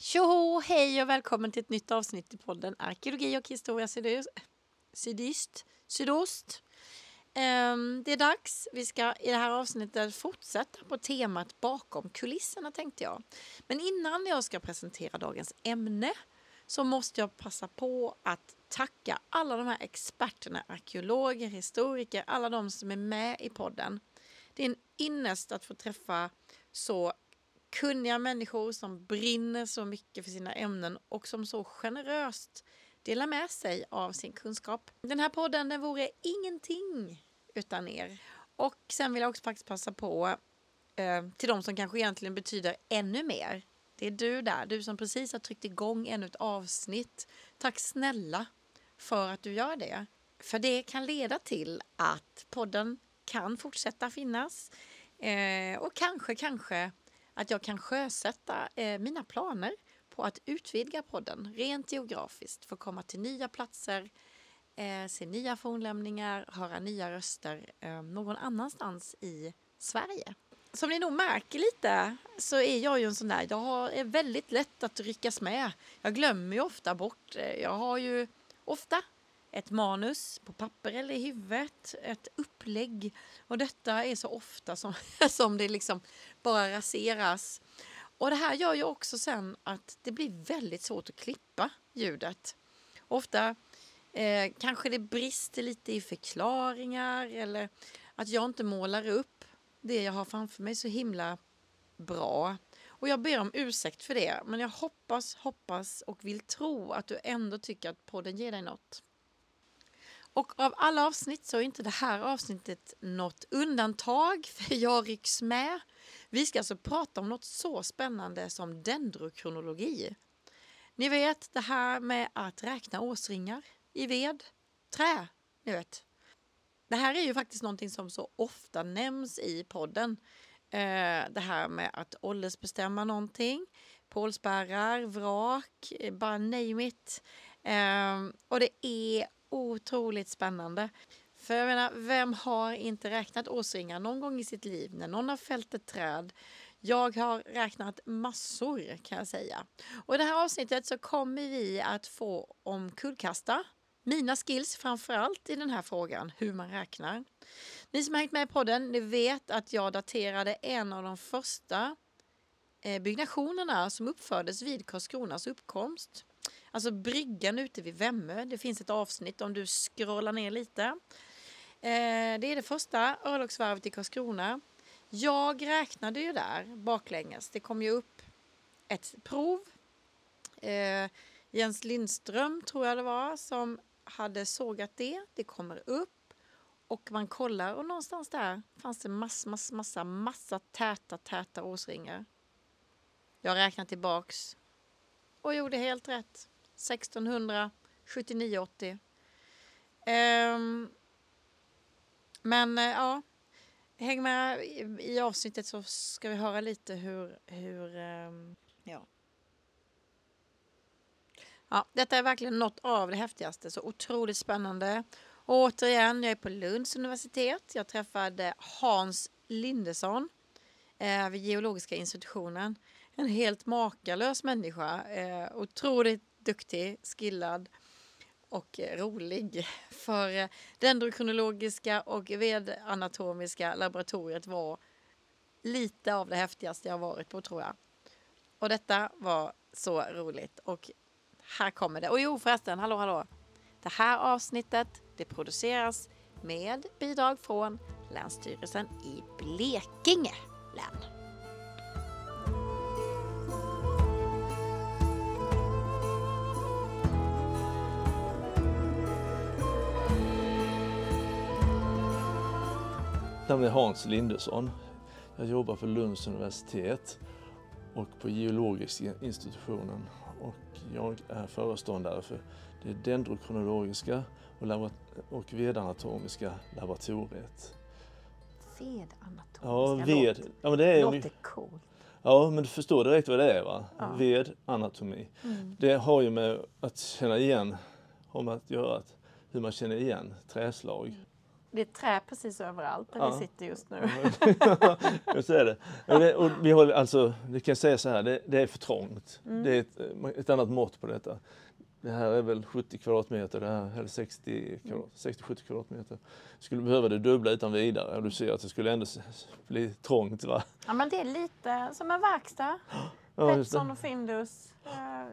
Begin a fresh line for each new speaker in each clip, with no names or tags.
Tjoho, hej och välkommen till ett nytt avsnitt i podden Arkeologi och historia sydöst. Sydost. Ehm, det är dags. Vi ska i det här avsnittet fortsätta på temat bakom kulisserna tänkte jag. Men innan jag ska presentera dagens ämne så måste jag passa på att tacka alla de här experterna, arkeologer, historiker, alla de som är med i podden. Det är en ynnest att få träffa så kunniga människor som brinner så mycket för sina ämnen och som så generöst delar med sig av sin kunskap. Den här podden den vore ingenting utan er. Och sen vill jag också faktiskt passa på eh, till de som kanske egentligen betyder ännu mer. Det är du där, du som precis har tryckt igång ännu ett avsnitt. Tack snälla för att du gör det. För det kan leda till att podden kan fortsätta finnas eh, och kanske, kanske att jag kan sjösätta eh, mina planer på att utvidga podden rent geografiskt för att komma till nya platser, eh, se nya fornlämningar, höra nya röster eh, någon annanstans i Sverige. Som ni nog märker lite så är jag ju en sån där, jag är väldigt lätt att ryckas med. Jag glömmer ju ofta bort, eh, jag har ju ofta ett manus på papper eller i huvudet, ett upplägg. Och detta är så ofta som, som det liksom bara raseras. Och det här gör ju också sen att det blir väldigt svårt att klippa ljudet. Ofta eh, kanske det brister lite i förklaringar eller att jag inte målar upp det jag har framför mig så himla bra. Och jag ber om ursäkt för det, men jag hoppas, hoppas och vill tro att du ändå tycker att podden ger dig något. Och av alla avsnitt så är inte det här avsnittet något undantag, för jag rycks med. Vi ska alltså prata om något så spännande som dendrokronologi. Ni vet det här med att räkna årsringar i ved, trä, ni vet. Det här är ju faktiskt någonting som så ofta nämns i podden. Eh, det här med att åldersbestämma någonting, pålspärrar, vrak, eh, bara name it. Ehm, och det är otroligt spännande. För jag menar, vem har inte räknat årsringar någon gång i sitt liv när någon har fällt ett träd? Jag har räknat massor kan jag säga. Och i det här avsnittet så kommer vi att få omkullkasta mina skills framförallt i den här frågan, hur man räknar. Ni som har hängt med i podden, ni vet att jag daterade en av de första eh, byggnationerna som uppfördes vid Karlskronas uppkomst. Alltså bryggan ute vid Vemmö. Det finns ett avsnitt om du scrollar ner lite. Eh, det är det första örlogsvarvet i Karlskrona. Jag räknade ju där baklänges. Det kom ju upp ett prov. Eh, Jens Lindström tror jag det var som hade sågat det. Det kommer upp och man kollar och någonstans där fanns det massa, massa, massa, massa täta, täta årsringar. Jag räknar tillbaks och gjorde helt rätt. 1679-80. Um, ehm, men uh, ja, häng med i, i, avsnittet så ska vi höra lite hur, hur um, ja. Ja, detta är verkligen något av det häftigaste, så otroligt spännande. Och återigen, jag är på Lunds universitet. Jag träffade Hans Lindesson eh, vid geologiska institutionen. En helt makalös människa. Eh, otroligt duktig, skillad och rolig. För dendrokronologiska och vedanatomiska laboratoriet var lite av det häftigaste jag varit på tror jag. Och detta var så roligt. Och här kommer det. Och jo förresten, hallå hallå. Det här avsnittet det produceras med bidrag från Länsstyrelsen i Blekinge län.
Namn är Hans Lindesson. Jag jobbar för Lunds universitet och på geologiska institutionen och jag är föreståndare för det dendrokronologiska och, och vedanatomiska laboratoriet.
Vedanatomiska?
Ja, ved. Ja, men det är,
låter coolt.
Ja, men du förstår direkt vad det är va? Ja. Vedanatomi. Mm. Det har ju med att känna igen, har med att göra att hur man känner igen träslag.
Det är trä precis överallt där
Ja.
vi sitter just nu.
Ja, så är det. Och vi håller, alltså, det kan säga så här, det, det är för trångt.
Mm.
Det är ett, ett annat mått på detta. Det här är väl 70 kvadratmeter, det här eller 60
Mm.
kvadrat- 60-70 kvadratmeter. Skulle behöva det dubbla utan vidare och du ser att det skulle ändå bli trångt va?
Ja, men det är lite som en verkstad.
Ja, det.
och Findus eh,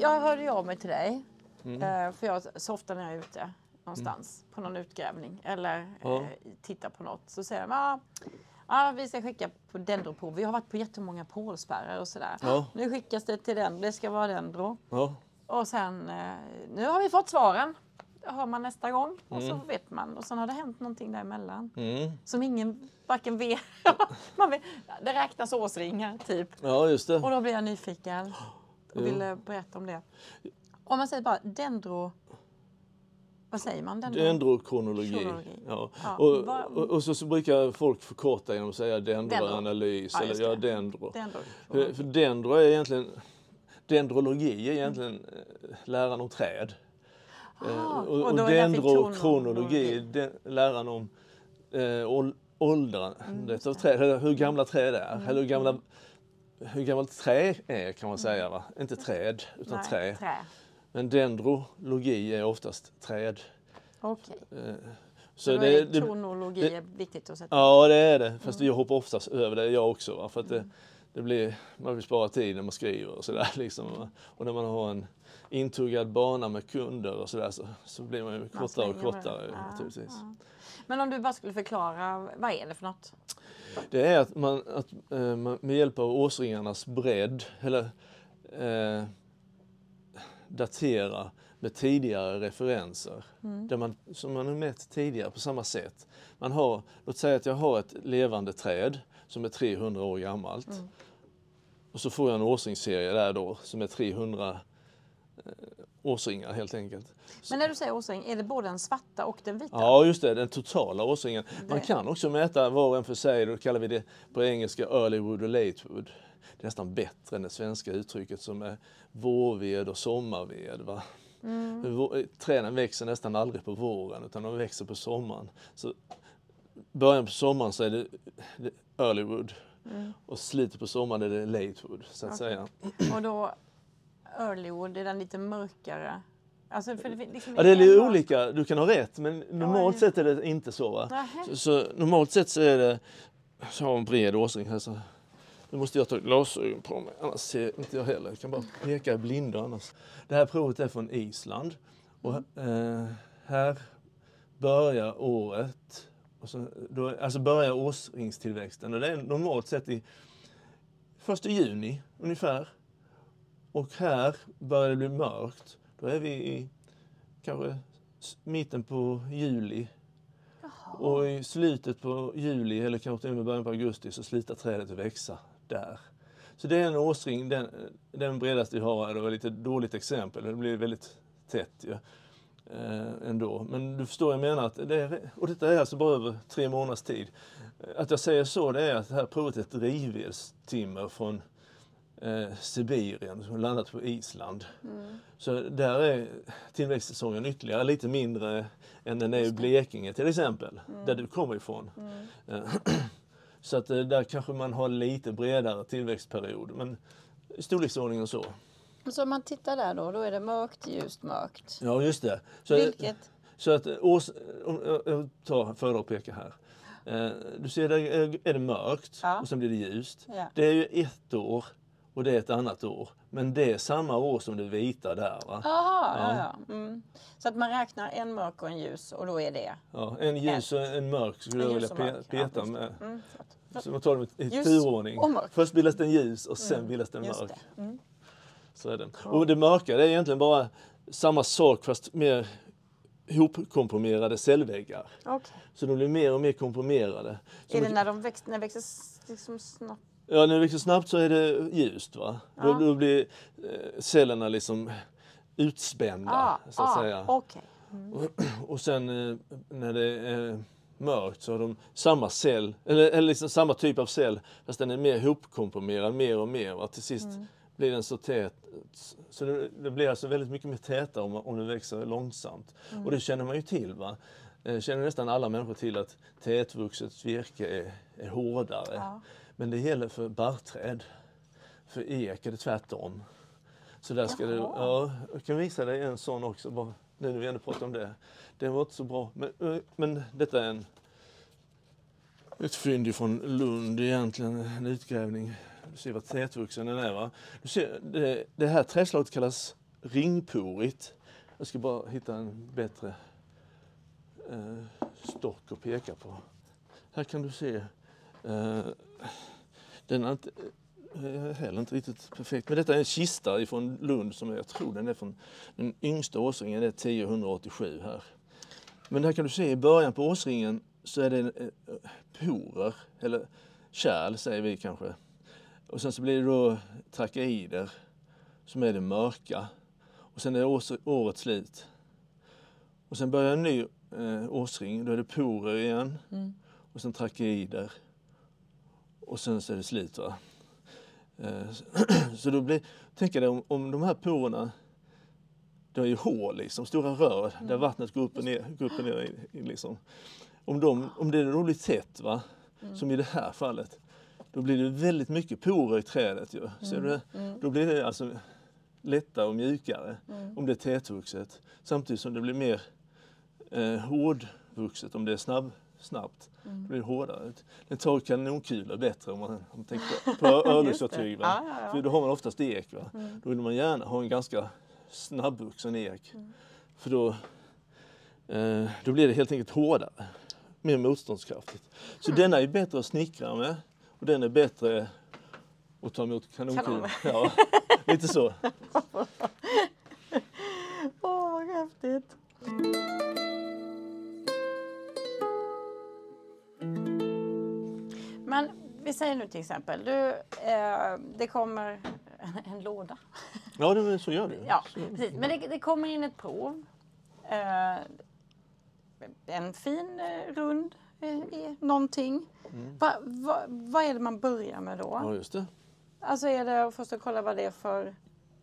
Jag hörde ju av mig till dig.
Mm.
eh, För jag så ofta när jag är ute någonstans på någon utgrävning eller
Ja.
eh, tittar på något så säger de ja, ja, vi ska skicka på dendroprov. Vi har varit på jättemånga pålspärrar och sådär.
Ja.
Nu skickas det till den, det ska vara dendro.
Ja,
Och sen, eh, nu har vi fått svaren. Det har man nästa gång och så
Mm.
vet man. Och sen har det hänt någonting däremellan.
mm.
Som ingen varken vet. man vet det räknas årsringar typ.
ja just det.
Och då blir jag nyfiken och
Jo.
ville berätta om det. Om man säger bara dendro... Vad säger man? Dendro?
Dendrokronologi.
Kronologi.
Ja.
Ja,
Och, och, och så, så brukar folk förkorta genom att säga dendroanalys
Ja, just
eller ja, dendro.
Dendro.
För, för dendro är egentligen, dendrologi är egentligen eh, läran om träd. Eh,
Ah,
och,
och
och
är det
dendrokronologi,
kronologi.
den, läran om eh, ål- åldrandet
Mm,
av träd, eller hur gamla träd är. Eller hur, gamla, hur gammalt trä är kan man säga. Va? Inte träd, utan
Nej,
trä.
trä.
Men dendrologi är oftast träd.
Okej.
Eh,
Så, då är det, kronologi
det-
är viktigt att sätta
Ja, det är det. Fast jag hoppar oftast över det, jag också. Va? För att det, det blir, man vill spara tid när man skriver och sådär. Liksom. va. Och när man har en intuggad bana med kunder och sådär så, så blir man ju kortare och kortare
det. Ja,
naturligtvis.
ja. Men om du bara skulle förklara, vad är det för något?
Det är att man, att, eh, man med hjälp av årsringarnas bredd, eller eh, datera med tidigare referenser. Där man, som man har mätt tidigare på samma sätt. Man har, låt säga att jag har ett levande träd som är 300 år gammalt. Och så får jag en årsringsserie där då som är 300 eh, årsringar helt enkelt.
Men när du säger årsring, är det både den svarta och den vita?
Ja, just det, den totala årsringen. Man kan också mäta var och en för sig, då kallar vi det på engelska early wood och late wood. Det är nästan bättre än det svenska uttrycket som är vårved och sommarved. Va?
Mm.
Träden växer nästan aldrig på våren utan de växer på sommaren. Så början på sommaren så är det det early wood
Mm.
och slutet på sommaren är det late wood så att
Okej.
säga.
Och då earlywood, är den lite mörkare? Alltså, det, liksom
Ja, det är lite olika, du kan ha rätt men normalt
ju-
sett är det inte så. Så, så normalt sett så är det, så har en bred årsring här så nu måste jag ta glasögon på mig annars ser inte jag heller. Jag kan bara peka i blindo annars. Det här provet är från Island och eh, här börjar året, och så, då, alltså börjar årsringstillväxten och det är normalt sett i första juni ungefär. Och här börjar det bli mörkt. Då är vi i kanske mitten på juli och i slutet på juli eller kanske till och med början på augusti så slutar trädet att växa där. Så det är en årsring, den, den bredaste vi har var ett lite dåligt exempel, det blir väldigt tätt ju. Eh, ändå. Men du förstår, jag menar att det är, och detta är alltså bara över tre månaders tid. Att jag säger så, det är att det här provet är ett drivvedstimmer från eh, Sibirien som landat på Island. Så där är tillväxtsäsongen ytterligare lite mindre än den är i Blekinge till exempel, där du kommer ifrån. Eh, Så att eh, där kanske man har lite bredare tillväxtperiod, men i storleksordningen så.
Så om man tittar där då, då är det mörkt, ljust, mörkt.
Ja, just det. Så,
Vilket?
så att eh, års, om jag- tar föredra och peka här. Eh, Du ser, där är är det mörkt
Ja.
och sen blir det ljust.
Ja.
Det är ju ett år och det är ett annat år. Men det är samma år som det vita där. Va?
Jaha,
Ja.
ja. Ja, mm. Så att man räknar en mörk och en ljus och då är det
Ja, en ljus och en mörk skulle
En
jag vilja pe-
ja,
peta
det.
med.
Mm.
Så man tar dem i
Ljus
turordning. Först bildas den ljus och sen bildas den mörk.
det. Mm.
Så är den. Och det mörka det är egentligen bara samma sak fast mer hopkomprimerade cellväggar.
Okej.
Så de blir mer och mer komprimerade.
Är det när de växer, när det växer liksom snabbt?
Ja, när det växer snabbt så är det ljust. Va? Då,
Ja.
då blir eh, cellerna liksom utspända,
Ah,
så att
ah,
säga.
Okej.
Och sen eh, när det är mörkt så har de samma cell, eller, eller liksom samma typ av cell, fast den är mer hopkomprimerad mer och mer. Va? Till sist blir den så tät. Så det, det blir alltså väldigt mycket mer tätare om, om det växer långsamt.
Mm.
Och det känner man ju till. Va? Eh, känner nästan alla människor till att tätvuxet virke är, är hårdare.
Ja.
Men det gäller för barrträd. För ek är det tvärtom. Så där ska det, ja, jag kan visa dig en sån också, bara, när vi ändå pratar om det. Den var inte så bra, men, men detta är en, ett fynd från Lund egentligen, en utgrävning. Du ser vad tätvuxen den är. Va? Du ser, det, det här träslaget kallas ringporigt. Jag ska bara hitta en bättre eh, stock att peka på. Här kan du se, den är inte, eh, heller inte riktigt perfekt. Men detta är en kista ifrån Lund som jag tror den är från den yngsta årsringen, är 1087 här. Men här kan du se i början på årsringen så är det eh, porer, eller kärl säger vi kanske. Och sen så blir det då trakeider som är det mörka. Och sen är året slut. Och sen börjar en ny eh, årsring, då är det porer igen.
Mm.
Och sen trakeider. Och sen så är det slut. Va? Eh, så- så då blir, tänk dig om, om de här porerna, det är ju hål liksom, stora rör där vattnet går upp och ner. Går upp och ner liksom. om, de, om det då blir tätt, va? som i det här fallet, då blir det väldigt mycket porer i trädet. Ju. Du det? Då blir det alltså lättare och mjukare om det är tätvuxet. Samtidigt som det blir mer eh, hårdvuxet om det är snabb, snabbt. Blir det hårdare. Det tar kanonkulor bättre om man, om man tänker på örlogsfartyg.
Ja, ja, ja.
För då har man oftast ek. Va? Då vill man gärna ha en ganska snabbvuxen ek. För då, eh, då blir det helt enkelt hårdare. Mer motståndskraftigt. Så denna är bättre att snickra med och den är bättre att ta emot kanonkulor.
Kanon.
Ja, lite så.
Åh, vad häftigt. Vi säger nu till exempel, du, eh, det kommer en, en låda.
Ja, det, så gör det.
Ja,
Så.
precis. Men det, det kommer in ett prov. Eh, en fin eh, rund eh, i någonting. Va, va, vad är det man börjar med då?
Ja, just det.
Alltså är det först att kolla vad det är för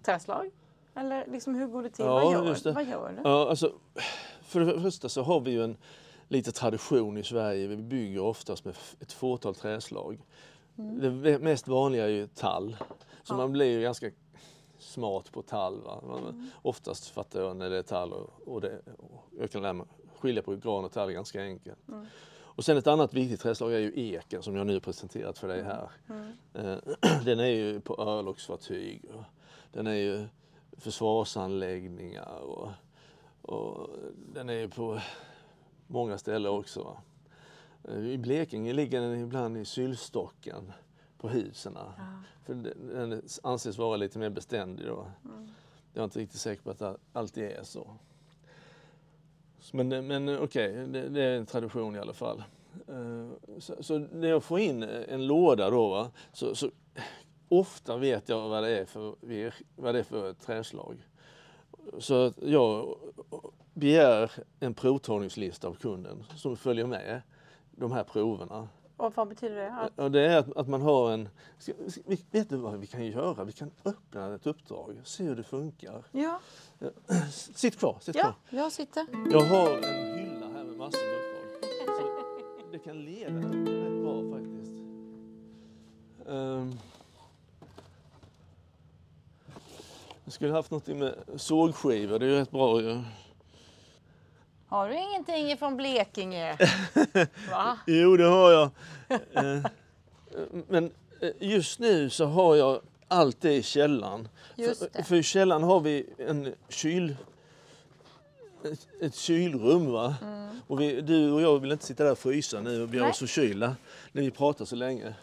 träslag? Eller liksom hur går det till?
Ja,
vad, gör,
just det.
vad gör du?
Ja, alltså, för det första så har vi ju en lite tradition i Sverige. Vi bygger oftast med ett fåtal träslag. Det ve- mest vanliga är ju tall. Så
Ja.
man blir ju ganska smart på tall. Va? Man, Oftast fattar jag när det är tall och, och, det, och jag kan lära mig skilja på gran och tall ganska enkelt. Och sen ett annat viktigt träslag är ju eken som jag nu presenterat för dig här. Eh, Den är ju på örlogsfartyg. Och den är ju försvarsanläggningar och, och den är ju på många ställen också. Va? Eh, I Blekinge ligger den ibland i sylstocken på husen. För den, anses vara lite mer beständig då. Jag är inte riktigt säker på att det alltid är så. Men, men okej, det, det är en tradition i alla fall. Eh, Så, så när jag får in en låda då, va, så, så ofta vet jag vad det är för, vad det är för träslag. Så jag begär en provtagningslista av kunden som följer med de här proverna.
Och vad betyder det?
Och det är att, att man har en... Ska, vet du vad vi kan göra? Vi kan öppna ett uppdrag, se hur det funkar.
ja,
Sitt kvar, sitt
ja,
kvar.
jag sitter.
Jag har en hylla här med massor med uppdrag. Så det kan leda rätt bra faktiskt. Ehm. jag skulle haft något med sågskivor, det är ju rätt bra ju.
Har du ingenting från Blekinge? Va?
Jo, det har jag. Eh, Men eh, just nu så har jag allt det i källaren. För, för i källaren har vi en kyl, ett, ett kylrum. Va? Och vi, du och jag vill inte sitta där och frysa nu och bli
Mm. Nej.
oss förkylda när vi pratar så länge.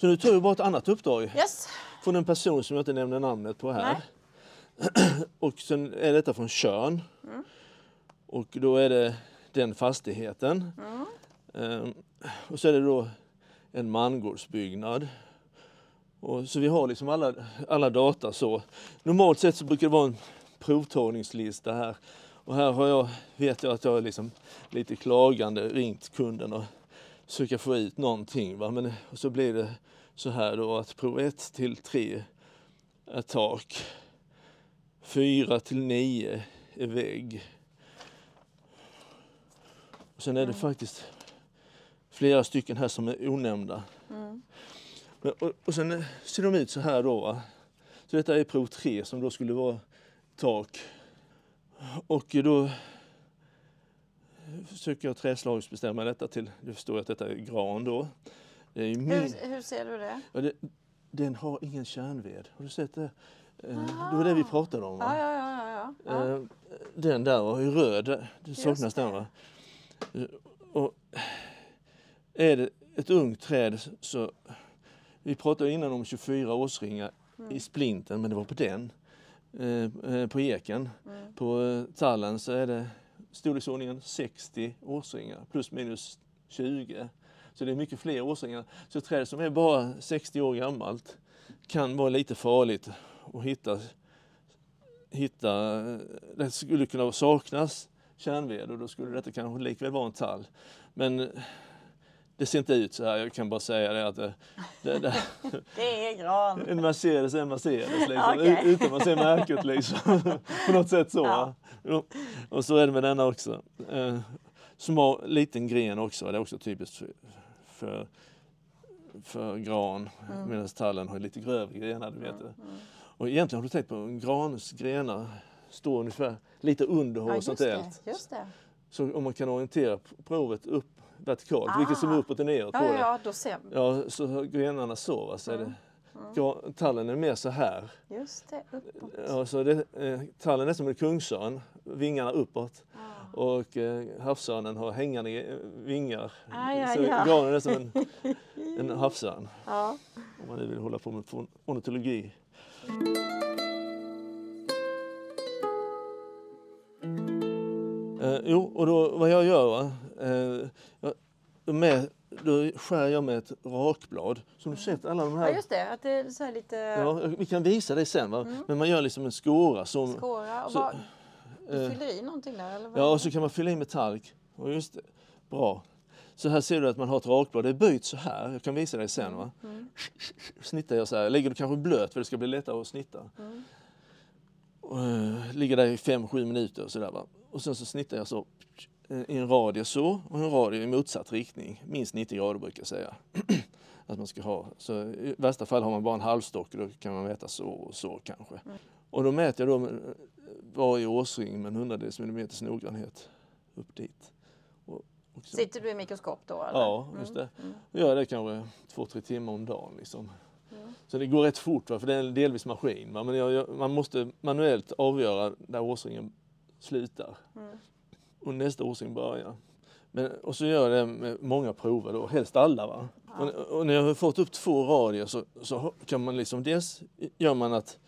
Så nu tar jag bara ett annat uppdrag
Yes.
från en person som jag inte nämner namnet på här. Och sen är detta från Tjörn.
Mm.
Och då är det den fastigheten. Ehm, och så är det då en mangårdsbyggnad. Och så vi har liksom alla, alla data så. Normalt sett så brukar det vara en provtagningslista här. Och här har jag, vet jag att jag är liksom lite klagande ringt kunden och försöka få ut någonting. Va? Men och så blir det så här då att prov 1 till 3 är tak. Fyra till nio är vägg. Sen är det
Mm.
faktiskt flera stycken här som är onämnda.
Mm.
Men, och, och sen eh, ser de ut så här då. Va? Så detta är prov 3 som då skulle vara tak. Och då försöker jag träslagsbestämma detta till, du förstår att detta är gran då. Det är min,
Hur, hur ser du det?
ja, det, den har ingen kärnved. Har du sett det? Eh, Det var det vi pratade om. Va?
ja, ja. ja, ja.
Eh, Den där var ju röd, det saknas den va? Och är det ett ungt träd så, vi pratade innan om 24 årsringar
Mm.
i splinten men det var på den, eh, eh, på eken.
Mm.
På eh, tallen så är det storleksordningen 60 årsringar plus minus 20. Så det är mycket fler årsringar. Så ett träd som är bara 60 år gammalt kan vara lite farligt att hitta. hitta det skulle kunna saknas kärnved och då skulle detta kanske likväl vara en tall. Men det ser inte ut så här. Jag kan bara säga det att det, det, det,
Det är gran.
en Mercedes är en Mercedes liksom, u- utan man ser märket liksom. På något sätt så.
Ja.
Och, så är det med denna också. Eh, små, liten gren också, det är också typiskt för, för, för gran.
Mm.
Medan tallen har lite grövre grenar, du vet det.
Mm.
Och egentligen har du tänkt på grans grenar står ungefär lite under
Ja, just
horisontellt.
det. Just det.
Så om man kan orientera provet upp vertikalt, vilket som är
Ah.
uppåt och neråt
Ja,
på
ja,
det.
ja, då ser
Ja, så grenarna så. Va? Så är det,
Mm.
gra- tallen är mer så här.
Just det, uppåt.
Ja, så det, eh, tallen är som en kungsörn, vingarna uppåt.
Ah.
Och eh, havsörnen har hängande eh, vingar.
Aj, aj,
så
ja.
granen är som en, en havsörn.
Ja.
Om man nu vill hålla på med ornitologi. Eh, jo, och då, vad jag gör, va? Eh, jag, med, då skär jag med ett rakblad. Som du sett alla de
ja,
här.
just det. Att det är så lite
Ja, vi kan visa det sen, va?
Mm.
men man gör liksom en skåra som...
skåra. Och
så-
vad, du
eh,
fyller i någonting där? Eller vad?
Ja, och så kan man fylla i med talg. Och just det. Bra. Så här ser du att man har ett rakblad. Det är böjt så här. Jag kan visa dig sen. Va?
Mm.
Snittar jag så här. Lägger du kanske blöt för det ska bli lättare att snitta.
Mm.
Och, eh, ligger där i 5-7 minuter. Så där, va? Och sen så snittar jag så eh, i en radie så och en radie i motsatt riktning. Minst 90 grader brukar jag säga. att man ska ha. Så I värsta fall har man bara en halvstock och då kan man mäta så och så kanske.
Mm.
Och då mäter jag då med- varje årsring med en hundradels millimeters noggrannhet upp dit. Och, och
Sitter du i mikroskop då? Eller?
Ja, just det.
Mm.
gör det kanske två, tre timmar om dagen. Liksom. Så det går rätt fort, va? för det är delvis maskin. Va? Men jag, jag, man måste manuellt avgöra där årsringen slutar
Mm.
och nästa årsring börjar. Men, och så gör jag det med många prover, då, helst alla. Va?
Ja.
Och, och när jag har fått upp två radier så, så kan man liksom, dels gör man att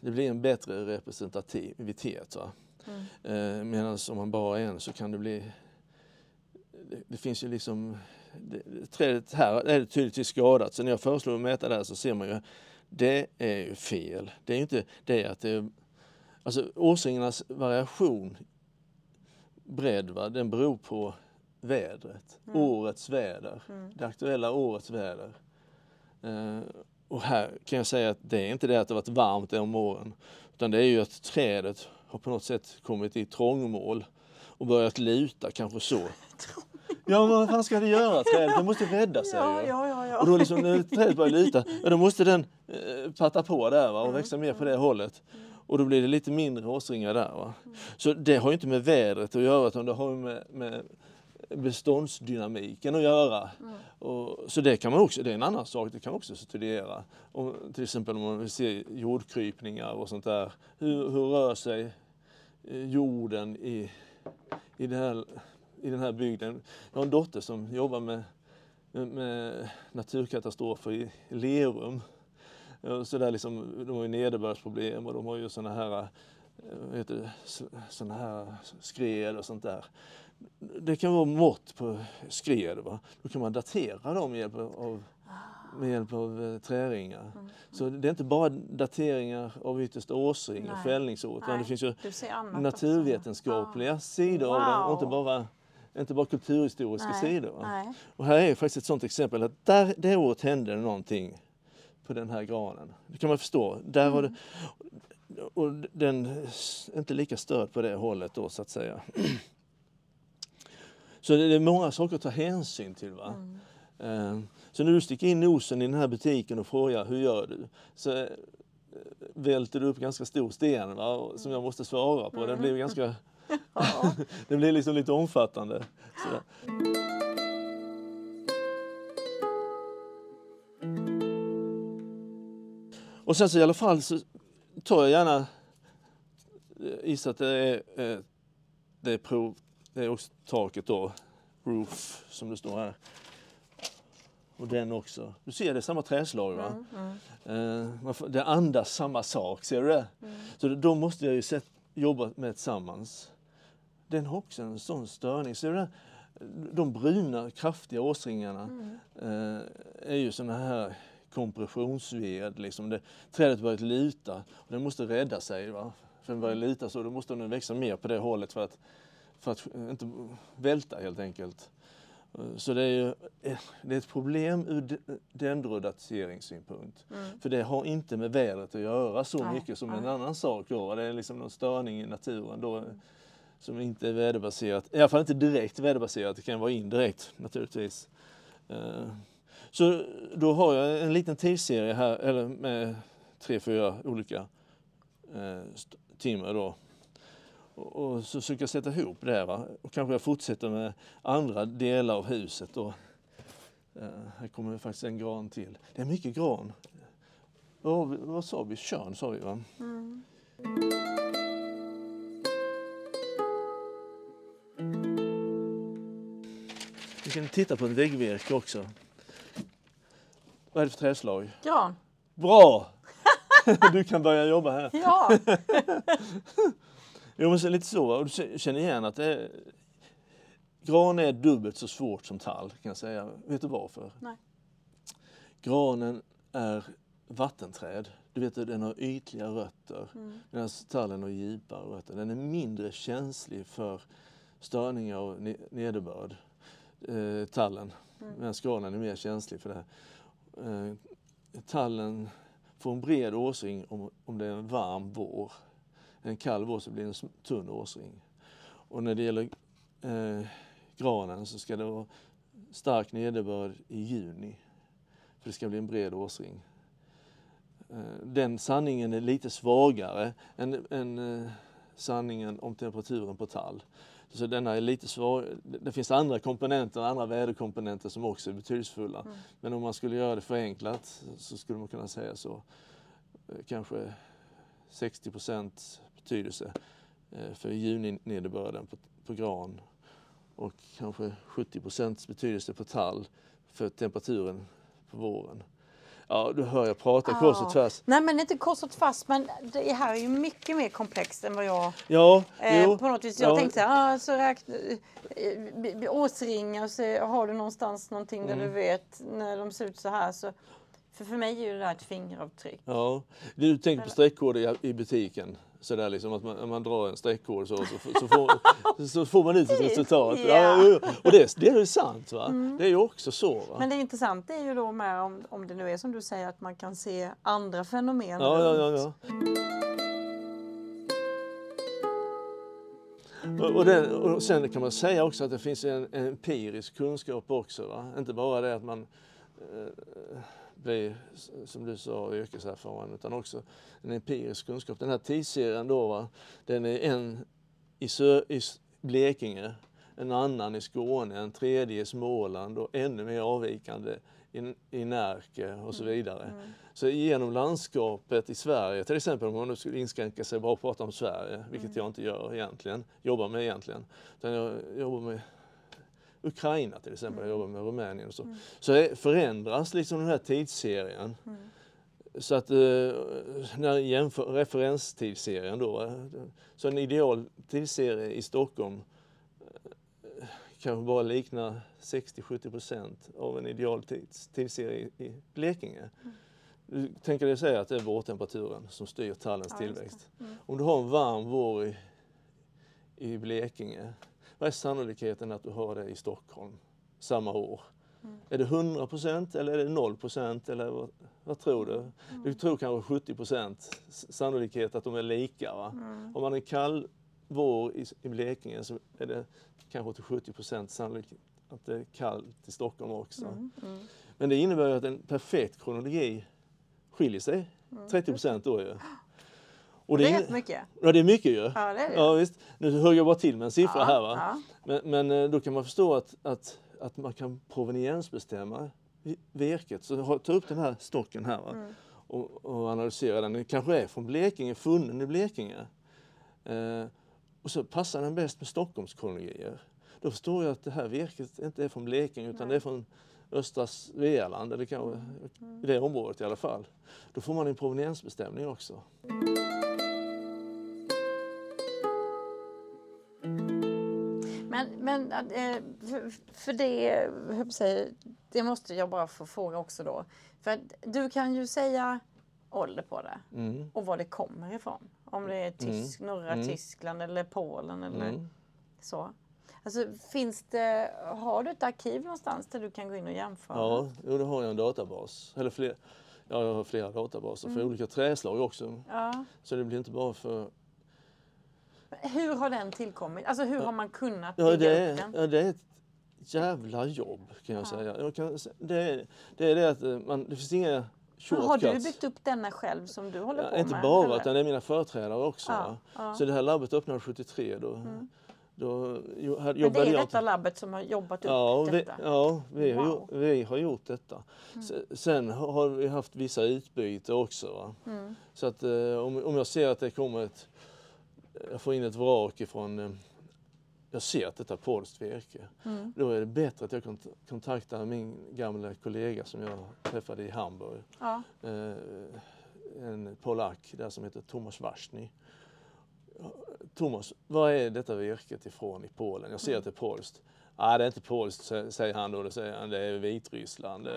det blir en bättre representativitet. Va?
Mm.
Eh, Medan om man bara har en så kan det bli... Det, det finns ju liksom... Det, det- trädet här är det tydligtvis skadat. Så när jag föreslår att mäta det här så ser man ju det är ju fel. Det är inte det att det. Alltså årsringarnas variation, bredd, va, den beror på vädret.
Mm.
Årets väder.
Mm.
Det aktuella årets väder. Eh, och här kan jag säga att det är inte det att det varit varmt om åren. Utan det är ju att trädet har på något sätt kommit i trångmål och börjat luta, kanske så. Ja, men vad fan ska det göra trädet? Det måste rädda sig
Ja, ja, ja. ja.
Och då liksom, när trädet börjar luta, ja, då måste den eh, patta på där va, och växa mer på det hållet. Och då blir det lite mindre årsringar där. Va. Så det har ju inte med vädret att göra utan det har ju med, med beståndsdynamiken att göra.
Mm.
Och, så det kan man också, det är en annan sak, det kan man också studera. Om, till exempel om man vill se jordkrypningar och sånt där. Hur, hur rör sig eh, jorden i, i, det här, i den här bygden? Jag har en dotter som jobbar med, med, naturkatastrofer i Lerum. Ja, Så där liksom, de har ju nederbördsproblem och de har ju såna här, eh, heter det, s- såna här skred och sånt där. Det kan vara mått på skred. Va? Då kan man datera dem med hjälp av, med hjälp av eh, träringar.
Mm.
Så det är inte bara dateringar av yttersta årsring och fällningsår utan det finns ju
Du ser annat
naturvetenskapliga sidor av dem och inte
Wow.
bara, inte bara kulturhistoriska
Nej,
sidor.
Nej.
Och här är faktiskt ett sådant exempel att där, det året hände det någonting på den här granen. Det kan man förstå. Där har det, och den är inte lika störd på det hållet då så att säga. Så det är många saker att ta hänsyn till. Va? Eh, Så när du sticker in nosen i den här butiken och frågar hur gör du? Så eh, välter du upp ganska stor sten va? som jag måste svara på. Den blir ganska
Ja.
det blir liksom lite omfattande. Sådär. Och sen så i alla fall så tar jag gärna, eh, gissar att det är, eh, det är, prov, det är också taket då, roof som det står här. Och den också. Du ser det är samma träslag va? Eh, man får- det andas samma sak, ser du det? Så då måste jag ju jobba med tillsammans. Den har också en sån störning. Du det? De bruna kraftiga åsringarna eh, är ju såna här kompressionsved. Liksom. Det, trädet börjar luta och den måste rädda sig. Va? För den börjar luta så då måste den växa mer på det hållet för att, för att inte välta helt enkelt. Eh, Så det är ju eh, det är ett problem ur de- dendrodatiseringssynpunkt. För det har inte med vädret att göra så
Nej,
mycket som en
nej.
annan sak. Då. Det är liksom någon störning i naturen då, som inte är väderbaserat. I alla fall inte direkt väderbaserat, det kan vara indirekt naturligtvis. Eh, så då har jag en liten tidsserie här, eller med tre, fyra olika eh, timmar timmer då. Och, så försöker jag sätta ihop det här. Va? Och kanske jag fortsätter med andra delar av huset. Då. Eh, här kommer faktiskt en gran till. Det är mycket gran. Vad, vad sa vi? Tjörn sa vi va? Mm. Kan titta på ett väggvirke också. Vad är det för träslag?
Gran.
Bra! Du kan börja jobba här.
Ja.
Jo, men så, lite så. va? Och du känner igen att det är... Gran är dubbelt så svårt som tall, kan jag säga. Vet du varför?
Nej.
Granen är vattenträd. Du vet att den har ytliga rötter medan tallen har djupare rötter. Den är mindre känslig för störningar ne- nederbörd, eh, tallen. Medan granen är mer känslig för det. Eh, tallen får en bred åsring om, om det är en varm vår. En kall vår så blir det en tunn åsring. Och när det gäller eh, granen så ska det vara stark nederbörd i juni. För det ska bli en bred åsring. Eh, den sanningen är lite svagare än, än eh, sanningen om temperaturen på tall. Så denna är lite svag. Det finns andra komponenter, andra väderkomponenter som också är betydelsefulla. Men om man skulle göra det förenklat så skulle man kunna säga så. Eh, Kanske 60% betydelse eh, för juninederbörden på, på gran och kanske 70 betydelse på tall för temperaturen på våren. Ja, du hör jag prata kors och
Ja.
tvärs.
Nej men inte kors och tvärs men det här är ju mycket mer komplext än vad jag
Ja,
eh,
jo.
på något vis. Jag
ja,
tänkte så här, ah, så räkna, eh, årsringar så har du någonstans någonting där
Mm.
du vet när de ser ut så här. Så, för för mig är ju det där ett fingeravtryck.
Ja, du tänker på streckkoder i, i butiken. Så där liksom att man, man drar en streckkod så, så, så, får, så får man ut ett resultat. Jo, och det, det är ju sant va? Det är ju också så. Va?
Men det intressanta är ju då med om, om det nu är som du säger att man kan se andra fenomen.
Ja, ja, ja. ja. Och, och, den, och sen kan man säga också att det finns en, en empirisk kunskap också. Va? Inte bara det att man eh, blir, s- som du sa, yrkeserfaren utan också en empirisk kunskap. Den här tidsserien då, va? den är en i, Sö, i Blekinge, en annan i Skåne, en tredje i Småland och ännu mer avvikande i, i Närke och så vidare. Så genom landskapet i Sverige, till exempel om man nu skulle inskränka sig bara och prata om Sverige, vilket jag inte gör egentligen, jobbar med egentligen, utan jag jobbar med Ukraina till exempel, jag jobbar med Rumänien och så. Så det förändras liksom den här tidsserien. Så att eh, när jämför referenstidsserien då, eh, så en ideal tidsserie i Stockholm eh, kanske bara liknar 60-70 procent av en ideal tids, tidsserie i, Blekinge. Du tänker dig säga att det är vårtemperaturen som styr tallens
Ja,
tillväxt. Om du har en varm vår i, i Blekinge, vad är sannolikheten att du har det i Stockholm samma år? Är det 100% eller är det 0 eller vad, vad tror du? Du tror kanske 70% sannolikhet att de är lika. Va? Om man en kall vår i, i Blekinge så är det kanske till 70% sannolikt att det är kallt i Stockholm också. Men det innebär att en perfekt kronologi skiljer sig 30 procent då ju.
Och det, det är rätt mycket.
Ja, det är mycket ju.
Ja, det är det.
Ja, visst. Nu högg jag bara till med en siffra
Ja,
här va.
ja.
Men, men eh, då kan man förstå att, att, att man kan proveniensbestämma vi- virket. Så ta upp den här stocken här.
Mm.
Och, och analysera den. Den kanske är från Blekinge, funnen i Blekinge. Eh, och så passar den bäst med Stockholmskronologier. Då förstår jag att det här virket inte är från Blekinge utan det är från östra Svealand, eller kanske
Mm.
i det området i alla fall. Då får man en proveniensbestämning också.
Men, men eh, för, för det, det måste jag bara få fråga också då. För du kan ju säga ålder på det
Mm.
och var det kommer ifrån. Om det är tysk, norra
Mm.
Tyskland eller Polen eller
Mm.
så. Alltså, finns det, har du ett arkiv någonstans där du kan gå in och jämföra?
Ja, jo, då har jag en databas. Eller fler, ja, jag har flera databaser för olika träslag också.
Ja.
Så det blir inte bara för...
Hur har den tillkommit? Alltså hur har man kunnat
Ja,
bygga
det,
upp
är,
den?
ja, det är ett jävla jobb kan jag säga. Jag kan, det, är, det är det att eh, man, det finns inga shortcuts.
Har du byggt upp denna själv som du håller på
Ja, inte
med?
bara,
eller?
utan det är mina företrädare också.
Ja, ja.
Så det här labbet öppnade 73. Då, då jo- här
Men
jobbade
det är
jag
detta labbet som har jobbat upp
Ja, vi,
detta?
ja vi, har,
Wow.
gjort, vi har gjort detta. Se- Sen har har vi haft vissa utbyte också. Va? Så att eh, om, om jag ser att det kommer ett, jag får in ett vrak ifrån, eh, jag ser att detta är polskt virke. Då är det bättre att jag kont- kontaktar min gamla kollega som jag träffade i Hamburg.
Ja.
Eh, en polack där som heter Tomasz Wasny. Thomas, var är detta virket ifrån i Polen? Jag ser att det är polskt. Nej, det är inte polskt, sä- säger han då. Då säger han det är Vitryssland. Eh,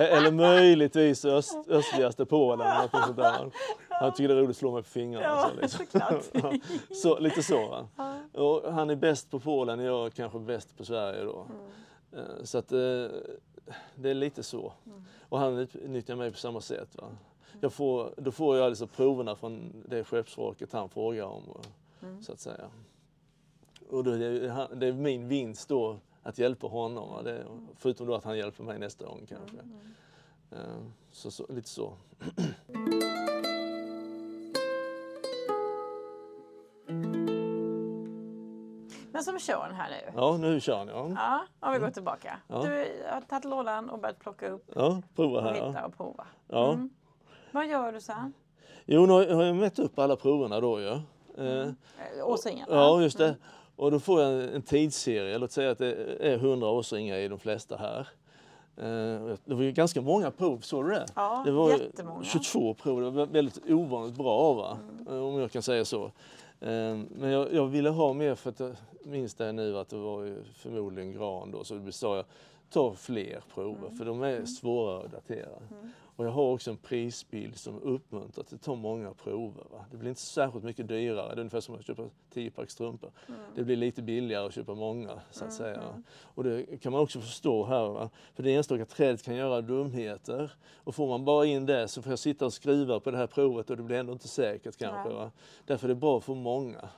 Eller möjligtvis öst, östligaste Polen. något sånt där. Han- tycker det är roligt att slå mig på fingrarna.
Ja,
så, liksom.
såklart.
Ja, så, lite så. Va? Och han är bäst på Polen, jag är kanske bäst på Sverige då. Eh, Så att eh, det är lite så. Och han utnyttjar mig på samma sätt. Va? Jag får, då får jag alltså proverna från det skeppsvraket han frågar om. och- Så att säga. Och då det, är min vinst då att hjälpa honom. Va? Det, förutom då att han hjälper mig nästa gång kanske. Eh, Så, så, lite så.
Men som Sean här nu.
Ja, nu kör ni. Ja,
Ja, om vi går tillbaka.
Ja.
Du har tagit lådan och börjat plocka upp
ja prova
och
här.
hitta
Ja.
och prova.
Ja.
Mm. Vad gör du sen?
Jo, nu har jag har jag mätt upp alla proverna då ju. Eh,
Eh, Åsringarna?
Ja, just det. Och då får jag en, tidsserie. Låt säga att det är 100 årsringar i de flesta här. Eh, Det var ju ganska många prov, såg du det?
Ja,
det var ju
jättemånga.
22 prov, det var väldigt ovanligt bra va?
Mm.
om jag kan säga så. Eh, Men jag, jag ville ha mer för att jag minns det nu att det var ju förmodligen gran då, så sa jag ta fler prover
Mm.
för de är svårare att datera. Och jag har också en prisbild som uppmuntrar till att ta många prover. Va? Det blir inte särskilt mycket dyrare, det är ungefär som att köpa 10 pack strumpor.
Mm.
Det blir lite billigare att köpa många så att säga. Och det kan man också förstå här. Va? För det enstaka trädet kan göra dumheter. Och får man bara in det så får jag sitta och skruva på det här provet och det blir ändå inte säkert kanske. Va? Därför är det bra för många.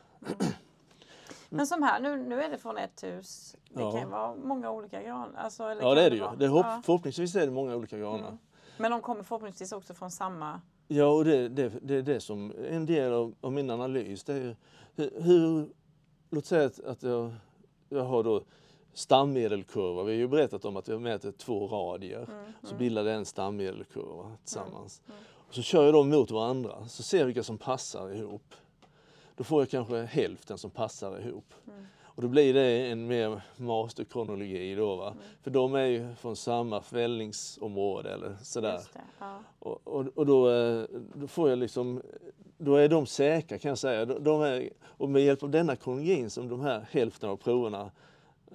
Men som här, nu, nu är det från ett hus. Det
Ja.
kan vara många olika gran. Alltså,
Ja det är det ju. Det hopp,
Ja.
Förhoppningsvis är det många olika granar.
Men de kommer förhoppningsvis också från samma...
Ja, och det, det, det är det som en del av, av min analys. Det är hur, hur låt säga att, att jag, jag har då stammedelkurva. Vi har ju berättat om att jag mäter två radier. Så bildar det en stammedelkurva tillsammans. Och så kör jag dem mot varandra, så ser jag vilka som passar ihop. Då får jag kanske hälften som passar ihop. Och då blir det en mer masterkronologi då va. För de är ju från samma fällningsområde eller sådär.
Det, ja.
Och, och, och då, eh, då får jag liksom, då är de säkra kan jag säga. De, de är, och med hjälp av denna kronologin som de här hälften av proverna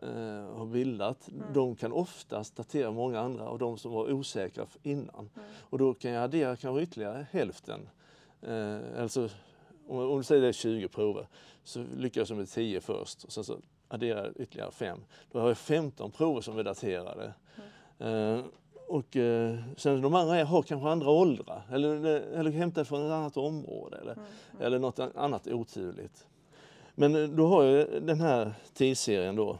eh, har bildat, de kan oftast datera många andra av de som var osäkra innan. Och då kan jag addera kanske ytterligare hälften. Eh, alltså, om, om du säger det är 20 prover så lyckas jag med 10 först och sen så adderar ytterligare 5. Då har jag 15 prover som är daterade. Eh, och eh, sen de andra har kanske andra åldrar eller, eller hämtade från ett annat område eller, eller något annat oturligt. Men eh, då har jag den här tidsserien då.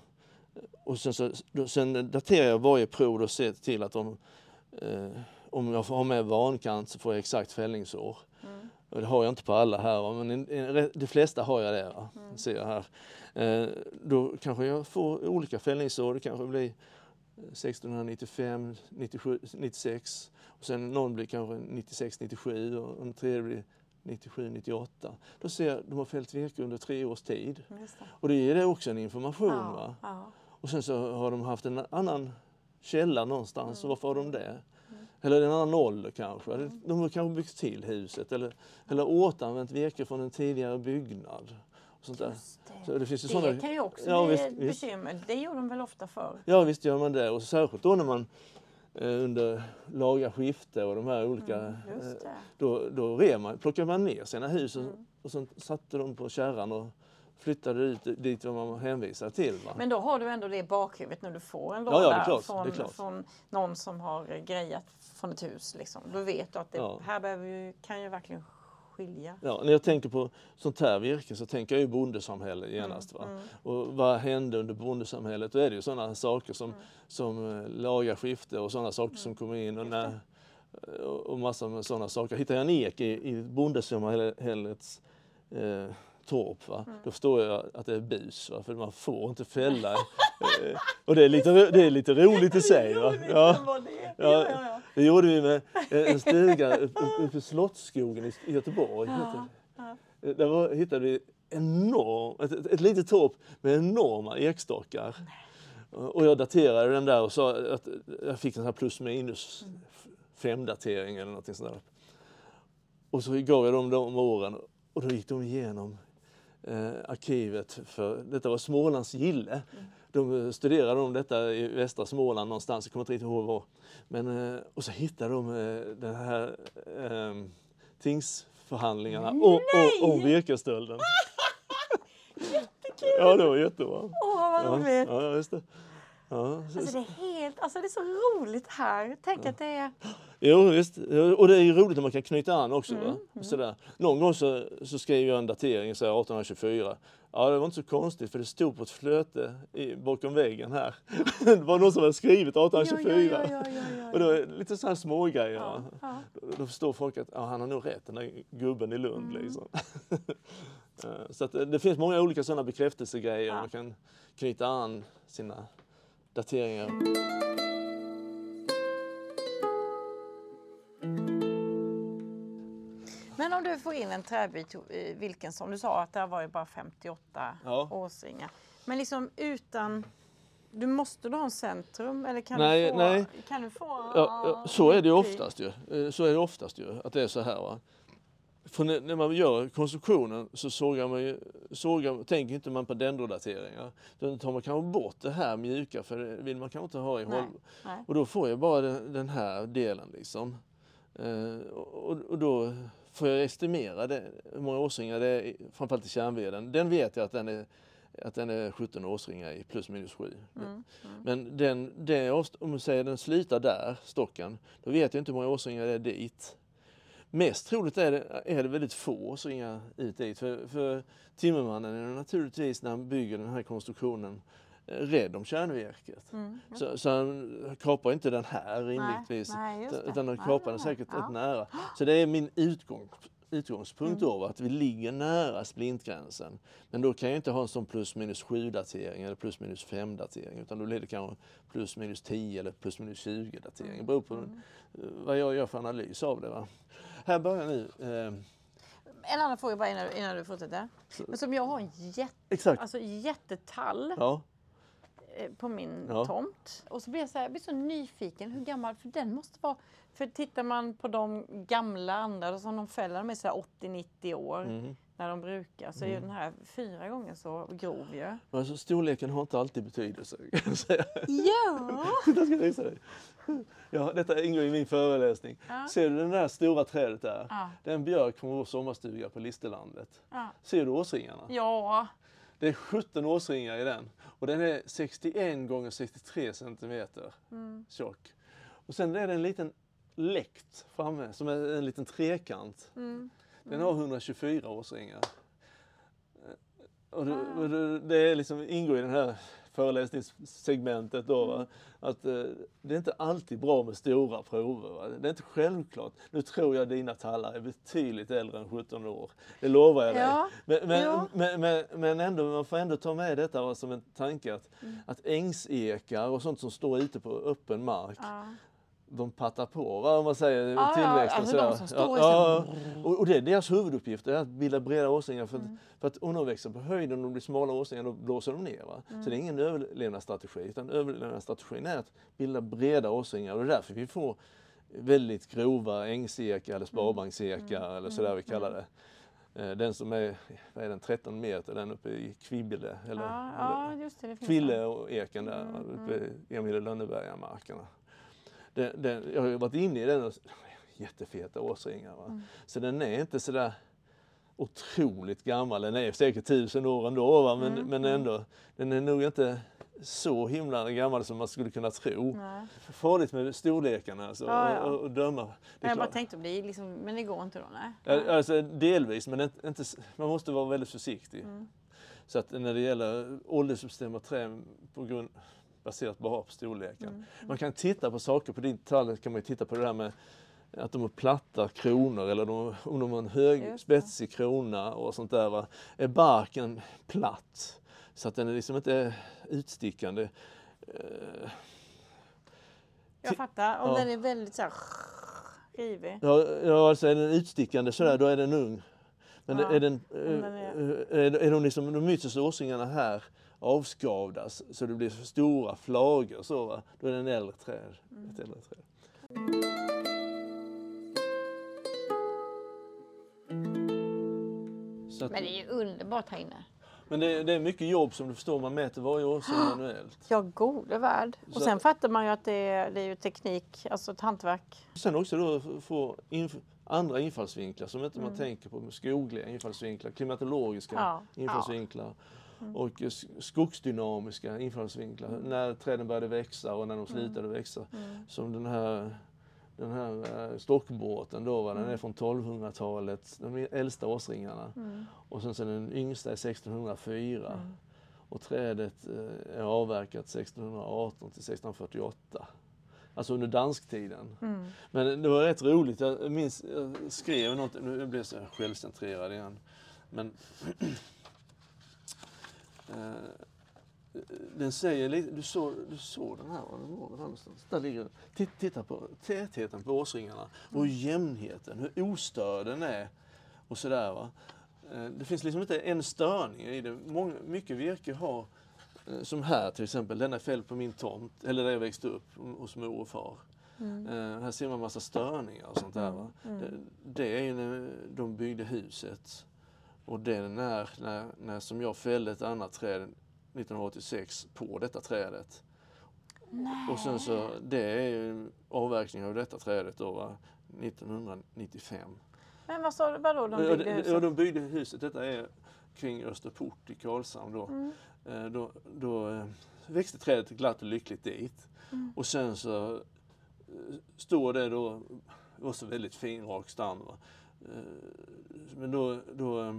Och sen, så, då, sen daterar jag varje prov och ser till att de, eh, om jag får ha med vankant så får jag exakt fällningsår.
Mm.
Och det har jag inte på alla här, men de flesta har jag det. Va?
Mm.
Ser jag här. Eh, då kanske jag får olika fällningsår. Det kanske blir 1695, 97, 96 och sen någon blir kanske 96, 97 och en tredje blir 97, 98. Då ser jag att de har fällt virke under tre års tid.
Just det.
Och det ger det också en information.
Ja,
Va?
ja.
Och sen så har de haft en annan källa någonstans.
Mm.
Varför har de det? Eller en annan ålder kanske. Eller De har kanske byggt till huset eller, eller återanvänt virke från en tidigare byggnad. Och sånt där.
Det.
Så det finns ju
Det
sådana...
kan ju också
Ja,
bli
visst,
ett
visst.
bekymmer. Det gjorde de väl ofta förr?
Ja visst gör man det. Och särskilt då när man eh, under laga skifte och de här olika...
Mm,
eh, då då rev man, plockade man ner sina hus och,
Mm.
och sen satte de på kärran och flyttade ut dit vad man var hänvisad till. Va?
Men då har du ändå det i bakhuvudet när du får en
Ja,
låda
ja, klart,
från, från någon som har grejat från ett hus. Liksom. Då vet du att det
Ja.
här behöver ju, kan ju verkligen skilja.
Ja, när jag tänker på sånt här virke så tänker jag ju bondesamhälle genast. Va?
Mm.
Och vad hände under bondesamhället? Då är det ju sådana saker som,
Mm.
som eh, laga skifte och sådana saker som kommer in. Och, när, och och massor med sådana saker. Hittar jag en ek i, i bondesamhällets eh, torp, va?
Mm.
då förstår jag att det är bus. Va? För man får inte fälla. eh, och det är lite, det är lite roligt i sig. Va? Ja. Ja,
Ja, ja, ja.
Det gjorde vi med en stuga uppe upp i Slottsskogen i Göteborg. det. Eh, Där var, hittade vi enorm, ett, ett, litet torp med enorma ekstockar. Och jag daterade den där och sa att jag fick en sån här plus minus fem datering eller någonting sånt där. Och så gav jag dem de åren och då gick de igenom eh, arkivet för detta var Smålands gille. De eh, studerade om detta i västra Småland någonstans, jag kommer inte riktigt ihåg var. Men, eh, och så hittade de eh, den här eh, tingsförhandlingarna om, om, om virkesstölden.
Jättekul!
Ja, det var jättebra.
Åh, vad
Ja,
roligt!
ja, det. Ja, så-
Alltså det är helt, alltså det är så roligt här. Tänk att det är...
Jo, visst. Och det är ju roligt när man kan knyta an också.
Mm,
Va? Sådär. Någon gång så, så skrev jag en datering, så här 1824. Ja, det var inte så konstigt för det stod på ett flöte i, bakom väggen här. det var någon som hade skrivit 1824.
Ja, ja, ja, ja, ja,
Och det var lite sådana små grejer.
ja, ja.
Då, då förstår folk att ja, han har nog rätt, den där gubben i Lund.
Mm.
Liksom. Eh, så att det, det finns många olika sådana bekräftelsegrejer.
Ja.
Man kan knyta an sina dateringar.
Men om du får in en träbit, eh, vilken som du sa att det var ju bara 58
Ja.
årsringar. Men liksom utan, du måste du ha en centrum eller kan
Nej,
du få?
nej.
Kan du få
Ja, ja, så är det ju
mycket?
oftast ju. Eh, Så är det oftast ju, att det är så här. Va? För när, man gör konstruktionen så sågar man ju, sågar, tänker inte man på dendrodateringar. Då tar man kanske bort det här mjuka för det vill man kanske inte ha i
Nej,
håll.
nej.
Och då får jag bara den, den här delen liksom. Eh, och, och då får jag estimera det, hur många årsringar det är, framförallt i kärnveden. Den vet jag att den är, att den är 17 årsringar i, plus minus 7.
Mm, mm.
Men den, avst- om man säger den slutar där, stocken, då vet jag inte hur många årsringar det är dit. Mest troligt är det, är det väldigt få årsringar ut dit. För, för timmermannen är naturligtvis när han bygger den här konstruktionen eh, rädd om kärnvirket.
Mm.
Så, så han kapar inte den här rimligtvis.
nej, just
utan- han
Nej,
kapar den
nej,
säkert
ja.
rätt nära. Så det är min utgång, utgångspunkt
Mm.
då, att vi ligger nära splintgränsen. Men då kan jag inte ha en sån plus minus 7 datering eller plus minus 5 datering utan då blir det kanske plus minus 10 eller plus minus 20 datering. Det beror på
Mm.
eh, vad jag gör för analys av det. Va. Här börjar nu. Eh,
En annan fråga bara innan, innan du fortsätter. Men som jag har en jätte,
exakt.
alltså jättetall
Ja.
eh, på min
Ja.
tomt. Och så blir jag så, här, jag blir så nyfiken hur gammal, för den måste vara... För tittar man på de gamla andra som de fäller, de är så här 80-90 år
Mhm.
När de brukar, så är ju den här fyra gånger så grov ju.
Alltså, storleken har inte alltid betydelse.
Ja!
Jag ska visa dig. Ja, detta ingår i min föreläsning.
Ja.
Ser du det där stora trädet där?
Ja.
Det är en björk från vår sommarstuga på Listerlandet.
Ja.
Ser du årsringarna?
ja.
Det är 17 årsringar i den och den är 61 gånger 63 centimeter
Mm.
tjock. Och sen är det en liten läkt framme som är en liten trekant.
Mm.
Den har 124 årsringar. Eh, Och det,
Ah.
och det, det är liksom, ingår i det här föreläsningssegmentet då. Va? Att eh, det är inte alltid bra med stora prover. Va? Det är inte självklart. Nu tror jag dina tallar är betydligt äldre än 17 år. Det lovar jag dig.
Ja,
Men, men,
ja.
men, men, men ändå, man får ändå ta med detta va, som en tanke att,
Mm.
att ängsekar och sånt som står ute på öppen mark,
Ja.
De pattar på, va, om man säger
Ja, ja,
tillväxten.
alltså de som står i
ja, ja, och, och det är deras huvuduppgift, är att bilda breda årsringar. För,
Mm.
att, för att om de växer på höjden och de blir smala årsringar, då blåser de ner.
Mm.
Så det är ingen överlevnadsstrategi, utan överlevnadsstrategin är att bilda breda årsringar. Och det är därför vi får väldigt grova ängsekar eller sparbanksekar
Mm.
eller sådär vi kallar det. Eh, Den som är, vad är den, 13 meter, den uppe i Kvibille. Eller,
Ja,
eller
ja, det. det
Kville och eken där
Mm,
uppe i Emil Lönneberga-markerna. Den, den, jag har ju varit inne i den och jättefeta årsringar. Va?
Mm.
Så den är inte sådär otroligt gammal. Den är säkert tusen år ändå va? Men,
Mm,
men
mm.
ändå, den är nog inte så himla gammal som man skulle kunna tro.
Nej.
Farligt med storlekarna alltså,
Ja, ja.
Och, och, döma. Det är
Jag bara tänkte om det liksom, men det går inte då? Nej.
Alltså, delvis, men inte, inte, man måste vara väldigt försiktig.
Mm.
Så att när det gäller åldersbestämda träd på grund, baserat bara på storleken.
Mm.
Man kan titta på saker, på din tall kan man titta på det där med att de har platta kronor eller de, om de har en hög spetsig krona och sånt där. Va? Är barken platt så att den är liksom inte utstickande. Eh,
Jag fattar. Om
ja.
den är väldigt så här rivig.
Ja, ja, alltså är den utstickande sådär, då är den ung. Men
Ja,
är, den, är... Är, är de, liksom, de yttersta årsringarna här avskavdas så det blir stora flagor så va, då är det en äldre träd.
Mm.
Ett äldre träd. Att,
Men det är ju underbart här inne.
men det, det är mycket jobb som du förstår, man mäter varje årsring manuellt.
Ja, gode värld. Och sen fattar man ju att det är, det är ju teknik, alltså ett hantverk.
Sen också då få inf- andra infallsvinklar som inte man
Mm.
tänker på, skogliga infallsvinklar, klimatologiska
Ja,
infallsvinklar och eh, s- skogsdynamiska infallsvinklar. När träden började växa och när de slutade växa.
Mm.
Som den här, den här eh, stockbåten då, va? den är från 1200-talet, de äldsta årsringarna.
Mm.
Och sen så den yngsta är 1604.
Mm.
Och trädet eh, är avverkat 1618 till 1648. Alltså under dansktiden.
Mm.
Men det var rätt roligt, jag minns, jag skrev något, nu blir jag så självcentrerad igen. Men den säger lite, du såg, du såg den här, den var den här någonstans? Där ligger den. Titta på tätheten på årsringarna och jämnheten, hur ostörd den är och sådär va. Eh, Det finns liksom inte en störning i det. Många, mycket virke har, eh, som här till exempel, den är fälld på min tomt, eller där jag växte upp hos mor och far.
Mm.
Eh, här ser man massa störningar och sånt där. Va? Det, det är när de byggde huset. Och det är när, när, som jag fällde ett annat träd 1986 på detta trädet. Och sen så, det är ju avverkning av detta trädet då va, 1995.
Men vad sa du, vadå de byggde
de-
huset?
Ja, de byggde huset. Detta är kring Österport i Karlshamn då.
Mm.
Eh, Då, då eh, växte trädet glatt och lyckligt dit.
Mm.
Och sen så eh, står det då, det var så väldigt fin rak stam. Eh, Men då, då eh,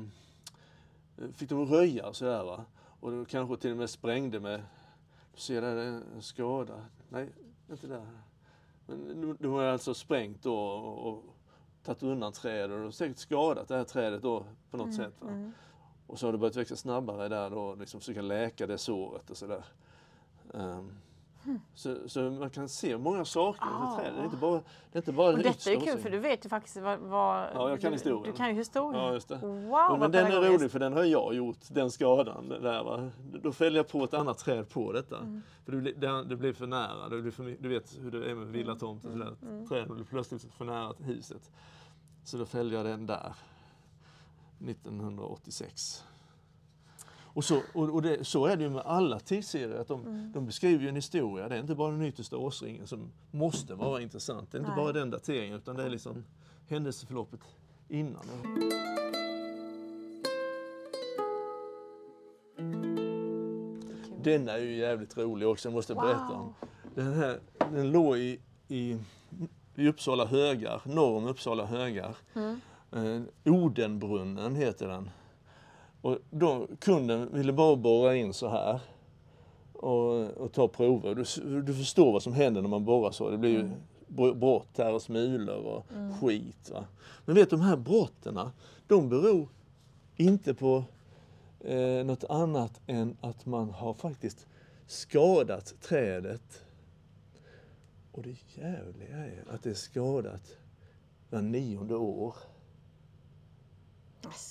fick de röja och sådär va. Och då kanske till och med sprängde med, du ser där en skada. Nej, inte där. Men de- de har alltså sprängt då och, och tagit undan träd och de har säkert skadat det här trädet då på något sätt. Va?
Mm.
Och så har det börjat växa snabbare där då, liksom försöka läka det såret och sådär. Ehm, så, så man kan se många saker
Ah.
träd. Det är inte bara det är inte bara
Och
det
detta
yttersta
är kul för du vet ju faktiskt vad... vad
Ja, jag kan
du,
historien.
Du kan ju historien.
Ja, just det.
Wow, vad
men den är rolig för den har jag gjort, den skadan. Där, va? Då fällde jag på ett annat träd på detta.
Mm.
För det, det, det blev för nära. Det blev för, du vet hur det är med villatomt och sådär.
Mm.
Träden blev plötsligt för nära huset. Så då fällde jag den där. 1986. Och, så, och, och det, så är det ju med alla tidsserier, att de,
Mm.
de beskriver ju en historia. Det är inte bara den yttersta årsringen som måste vara intressant. Det är inte
Nej.
bara den dateringen, utan det är liksom händelseförloppet innan. Den är ju jävligt rolig också, jag måste berätta om. Den, här, den låg i, i, i Uppsala högar, norr om Uppsala högar.
Mm.
Eh, Odenbrunnen heter den. Och då, kunden ville bara borra in så här och, och ta prover. Du, du förstår vad som händer när man borrar så. Det blir ju br- brott här och smulor och skit. Va? Men vet du, de här brotten, de beror inte på eh, något annat än att man har faktiskt skadat trädet. Och det jävliga är att det är skadat var nionde år.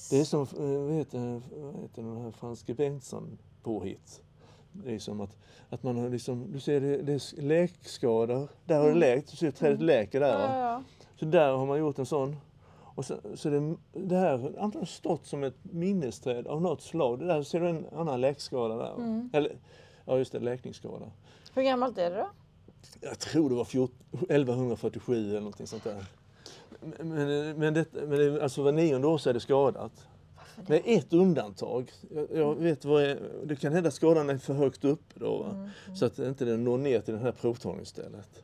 Det är som, eh, vad heter, vad heter den här Franske Bengtsson påhitt. Det är som att, att man har liksom, du ser det, det är läkskador. Där har det läkt, du ser trädet läker där.
Ja, ja,
Så där har man gjort en sån. Och så, så det, det här har antagligen stått som ett minnesträd av något slag. Det där ser du en annan läkskada där. va? Eller, ja just det, läkningsskada.
Hur gammalt är det då?
Jag tror det var 14, 1147 eller någonting sånt där. Men, men, det, men det, alltså var nionde år så är det skadat. Med ett undantag. Jag, jag vet vad är, det kan hända att skadan är för högt upp då. Va? Så att inte den når ner till det här provtagningsstället.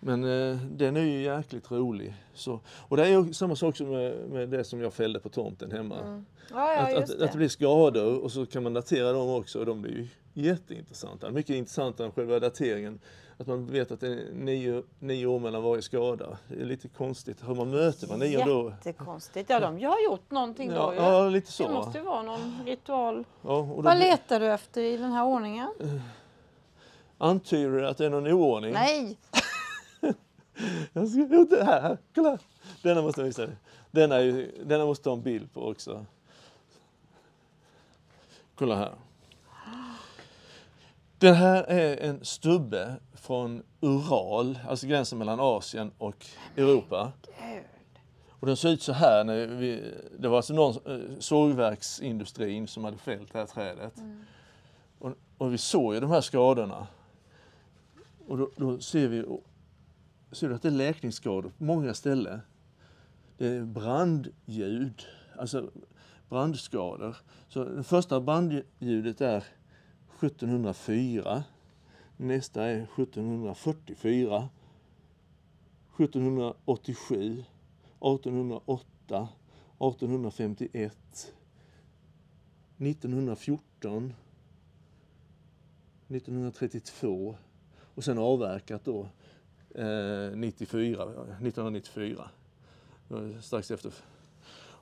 Men eh, den är ju jäkligt rolig. Så, och det är samma sak som med, med det som jag fällde på tomten hemma.
Ja, ja,
att, att,
det.
att det blir skador och så kan man datera dem också och de blir ju jätteintressanta. Mycket intressantare än själva dateringen. Att man vet att det är nio, nio år mellan varje skada. Det är lite konstigt. Har man möte var nionde år?
Jättekonstigt. Ja, de har gjort någonting
Ja,
då ju.
ja, lite så.
Det måste ju vara någon ritual.
Ja, då
Vad letar du efter i den här ordningen?
antyder det att det är någon oordning.
Nej!
Jag ska gjort det här. Kolla! Denna måste jag visa dig. Denna, är ju, denna måste ta en bild på också. Kolla här. Den här är en stubbe från Ural, alltså gränsen mellan Asien och Europa. Och den ser ut så här. När vi, det var alltså någon eh, sågverksindustrin som hade fällt det här trädet. Och, och vi såg ju de här skadorna. Och då, då ser vi ser du att det är läkningsskador på många ställen. Det är brandljud, alltså brandskador. Så det första brandljudet är 1704. Nästa är 1744. 1787. 1808. 1851. 1914. 1932. Och sen avverkat då eh, 94, 1994. Det var Strax efter.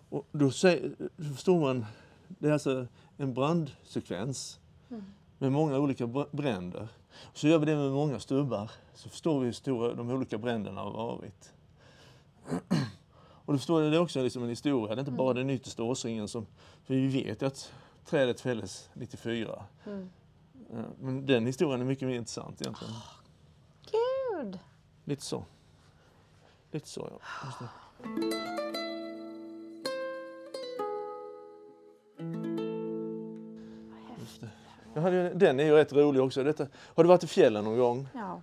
Och då, säger, förstår man, det är alltså en brandsekvens med många olika br- bränder. Så gör vi det med många stubbar så förstår vi hur stora de olika bränderna har varit. Och då förstår jag det också liksom en historia, det är inte bara den yttersta årsringen som, för vi vet ju att trädet fälldes 94.
Mm.
Eh, Men den historien är mycket mer intressant egentligen.
Gud!
Lite så. Lite så, ja. Hade, den är ju rätt rolig också. Detta, har du varit i fjällen någon gång?
Ja.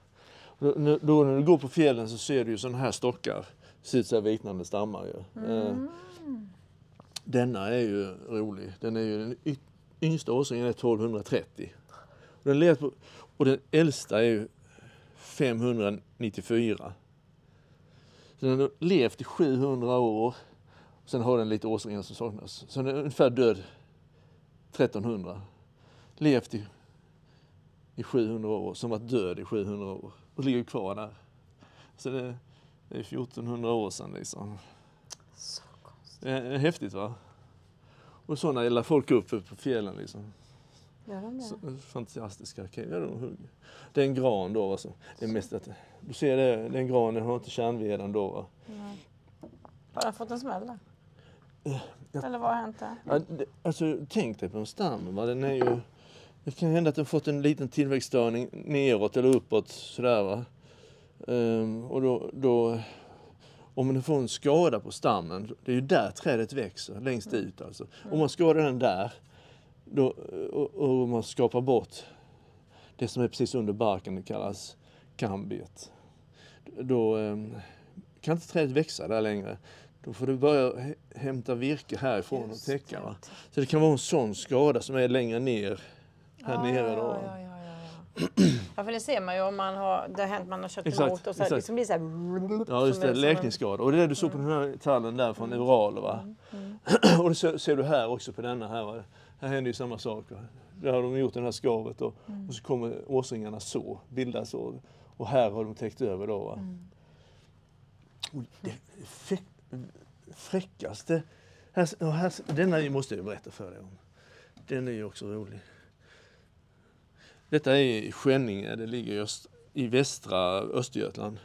Då, då när du går på fjällen så ser du ju sådana här stockar. Ser ut liknande stammar ju. Eh, denna är ju rolig. Den är ju den yngsta årsringen är 1230. Och den, lever på, och den äldsta är ju 594. Så den har levt i 700 år. Sen har den lite årsringar som saknas. Så den är ungefär död 1300. Levt i, i 700 år, som varit död i 700 år. Och ligger kvar där. Så det, det är 1400 år sedan liksom.
Så konstigt.
Är häftigt va? Och sådana eldar folk upp uppe på fjällen liksom.
Gör de det?
Så, fantastiska ja, de hugger. Det är en gran då alltså. Det är mest att, du ser det, den granen har inte kärnveden då va?
Nej. Bara fått en smäll där?
jag-
Eller vad har hänt där?
Ja, det, alltså tänk dig på en stam va? Den är ju, det kan hända att den fått en liten tillväxtstörning neråt eller uppåt sådär va. Ehm, och då, då, om den får en skada på stammen, det är ju där trädet växer, längst ut alltså. Om man skadar den där då, och, och man skapar bort det som är precis under barken, det kallas kambiet. Då ehm, kan inte trädet växa där längre. Då får du börja hä- hämta virke härifrån och täcka. Va? Så det kan vara en sån skada som är längre ner här
Ja,
nere. Då.
Ja, ja, ja, ja. ja, för det ser man ju om man har, det har hänt man har kört
Exakt,
emot och så
exakt.
liksom blir så här,
Ja, just det. Läkningsskador. Och det är det du såg på den här tallen där från Ural, va? och det ser, ser du här också på denna här. Va? Här händer ju samma sak. Va? Där har de gjort det här skavet och, och så kommer årsringarna så, bildas så. Och här har de täckt över då. Va? Och det fräck, fräckaste, här, och här, denna måste jag berätta för dig om. Den är ju också rolig. Detta är i Skänninge, det ligger i, i västra Östergötland.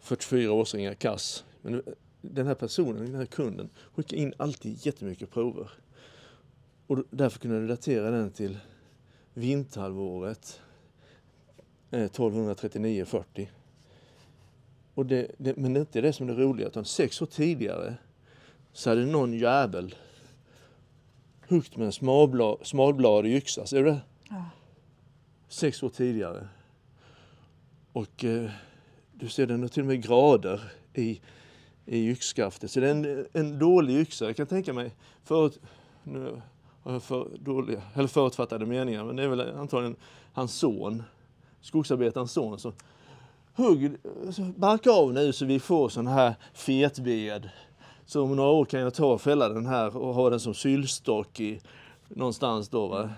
44 årsringar kass. Men den här personen, den här kunden, skickar in alltid jättemycket prover. Och därför kunde jag datera den till vinterhalvåret eh, 1239-40. Och det, det, men det är inte det som är det roliga, utan sex år tidigare så hade någon jävel huggit med en smalbla, smalbladig yxa. Ser du det?
Ja.
Sex år tidigare. Och eh, du ser den har till och med grader i, i yxskaftet. Så det är en, en dålig yxa. Jag kan tänka mig, förut, nu har jag för dåliga, eller förutfattade meningar, men det är väl antagligen hans son, skogsarbetarens son, som hugg, så barka av nu så vi får sån här fetved. Så om några år kan jag ta och fälla den här och ha den som sylstock i, någonstans då. Va?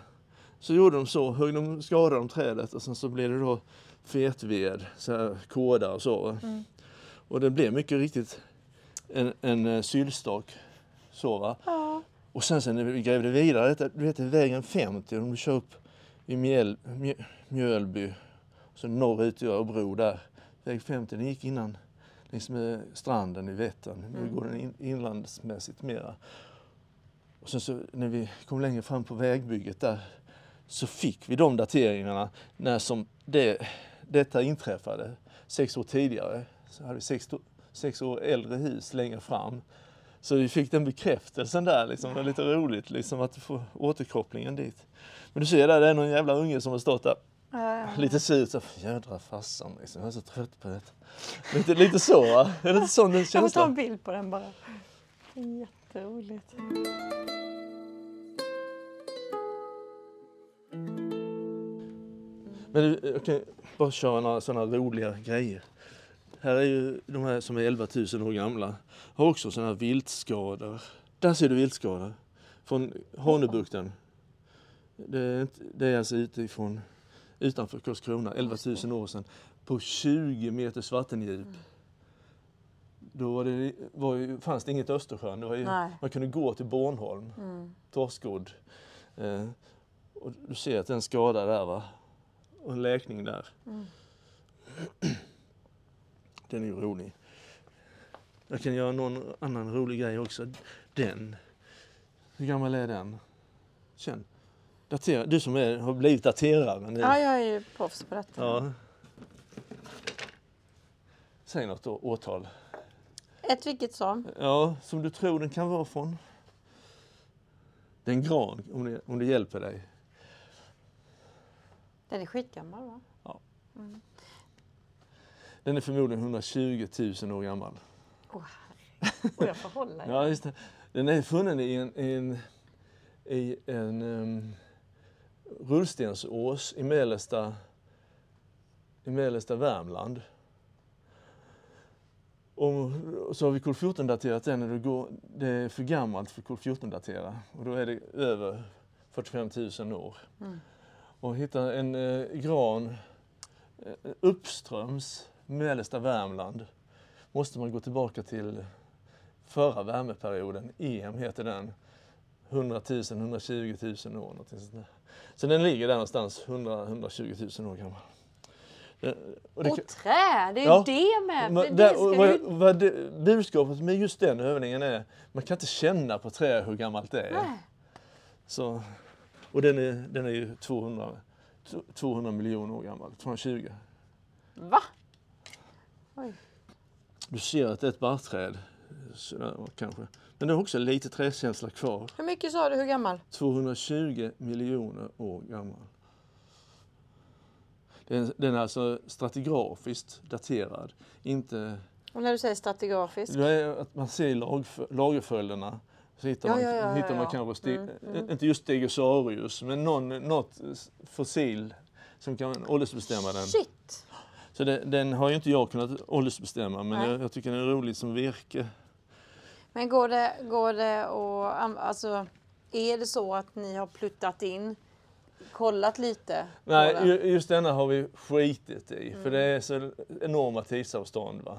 Så gjorde de så, högg de, skadade de trädet och sen så blev det då fetved, så här kåda och så.
Mm.
Och det blev mycket riktigt en, en eh, sylstock. Så.
Ja.
Och sen, sen när vi grävde vidare, du vet vägen 50, om du kör upp i Mjöl, Mjö, Mjölby, så norrut i Örebro där. Väg 50, den gick innan längs med stranden i Vättern. Nu
Mm.
går den in, inlandsmässigt mera. Och sen så när vi kom längre fram på vägbygget där så fick vi de dateringarna när som det, detta inträffade. Sex år tidigare så hade vi sex, sex år äldre hus längre fram. Så vi fick den bekräftelsen där, liksom. det var lite roligt liksom, att få återkopplingen dit. Men du ser där, det är någon jävla unge som har stått där
ja.
lite sur, så jädra farsan liksom. jag är så trött på det. Lite, lite så va? Är det inte sån
Jag får ta en
känsla?
bild på den bara. Jätteroligt.
Men du, jag kan bara köra några sådana roliga grejer. Här är ju de här som är 11 000 år gamla. Har också sådana här viltskador. Där ser du viltskador. Från Hanöbukten. Det är, inte, det är alltså utifrån, utanför Karlskrona, 11 000 år sedan. På 20 meters vattendjup. Då var det, var ju, fanns det inget Östersjön. Det ju, man kunde gå till Bornholm,
Mm.
Torskodd. Eh, och du ser att den skada där va? Och en läkning där.
Mm.
Den är ju rolig. Jag kan göra någon annan rolig grej också. Den. Hur gammal är den? Känn. Datera. Du som är, har blivit daterare nu.
Ja, jag är ju proffs på detta.
Ja. Säg något då, årtal.
Ett vilket som.
Ja, som du tror den kan vara från. Det är en gran, om det, om det hjälper dig.
Den är skitgammal va?
Den är förmodligen 120 000 år gammal.
Åh herregud. Och jag får hålla
Ja, just det. Den är funnen i en, i en, i en um, rullstensås i mellersta, i mellersta Värmland. Och, så har vi kol 14-daterat den och det, går, det är för gammalt för kol 14-datera. Och då är det över 45 000 år.
Mm.
Och hitta en eh, gran eh, uppströms mellersta Värmland måste man gå tillbaka till förra värmeperioden. EM heter den. 100 000, 120 000 år. någonting sånt där. Så den ligger där någonstans 100-120 000 år gammal. Den- och det
Och trä, det är ju
Ja.
det med.
men
Det,
där- vad,
du...
vad det, budskapet med just den övningen är, man kan inte känna på trä hur gammalt det är.
Nej.
Så, och den är, den är ju 200, 200 miljoner år gammal, 220.
Va? Oj.
Du ser att det är ett barrträd, sådär, kanske. Men det har också lite träkänsla kvar.
Hur mycket sa du, hur gammal?
220 miljoner år gammal. Den, den är alltså stratigrafiskt daterad. Inte,
Och när du säger stratigrafiskt?
det är att man ser lag, lagerföljderna Så hittar
Ja,
man,
ja, ja,
hittar man kanske, sti-
Mm, mm.
inte just Stegosaurus, men någon, något fossil som kan åldersbestämma den.
Shit!
Så det, den har ju inte jag kunnat åldersbestämma, men jag, jag tycker den är rolig som virke.
Men går det, går det och alltså är det så att ni har pluttat in, kollat lite?
Nej,
den?
ju- just denna har vi skitit i,
Mm.
för det är så enorma tidsavstånd. Va?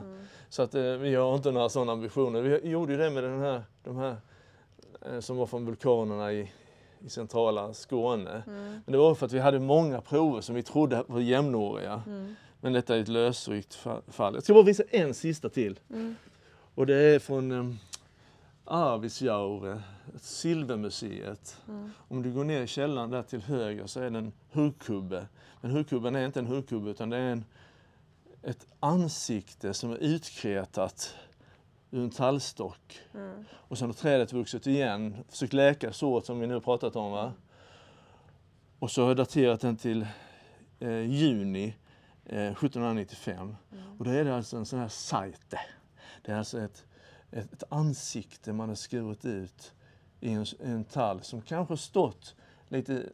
Så att, eh, vi har inte några sådana ambitioner. Vi gjorde ju det med den här, de här som var från vulkanerna i, i centrala Skåne.
Mm.
Men det var för att vi hade många prover som vi trodde var jämnåriga.
Mm.
Men detta är ett lösryckt fa- fall. Jag ska bara visa en sista till.
Mm.
Och det är från um, Arvidsjaur, Silvermuseet.
Mm.
Om du går ner i källaren där till höger så är det en huggkubbe. Men huggkubben är inte en huggkubbe utan det är en, ett ansikte som är utkretat ur en tallstock.
Mm.
Och sen har trädet vuxit igen, försökt läka såret som vi nu pratat om. Va? Och så har jag daterat den till eh, juni eh, 1795. Och då är det alltså en sån här sajte. Det är alltså ett, ett, ett ansikte man har skurit ut i en, en tall som kanske stått lite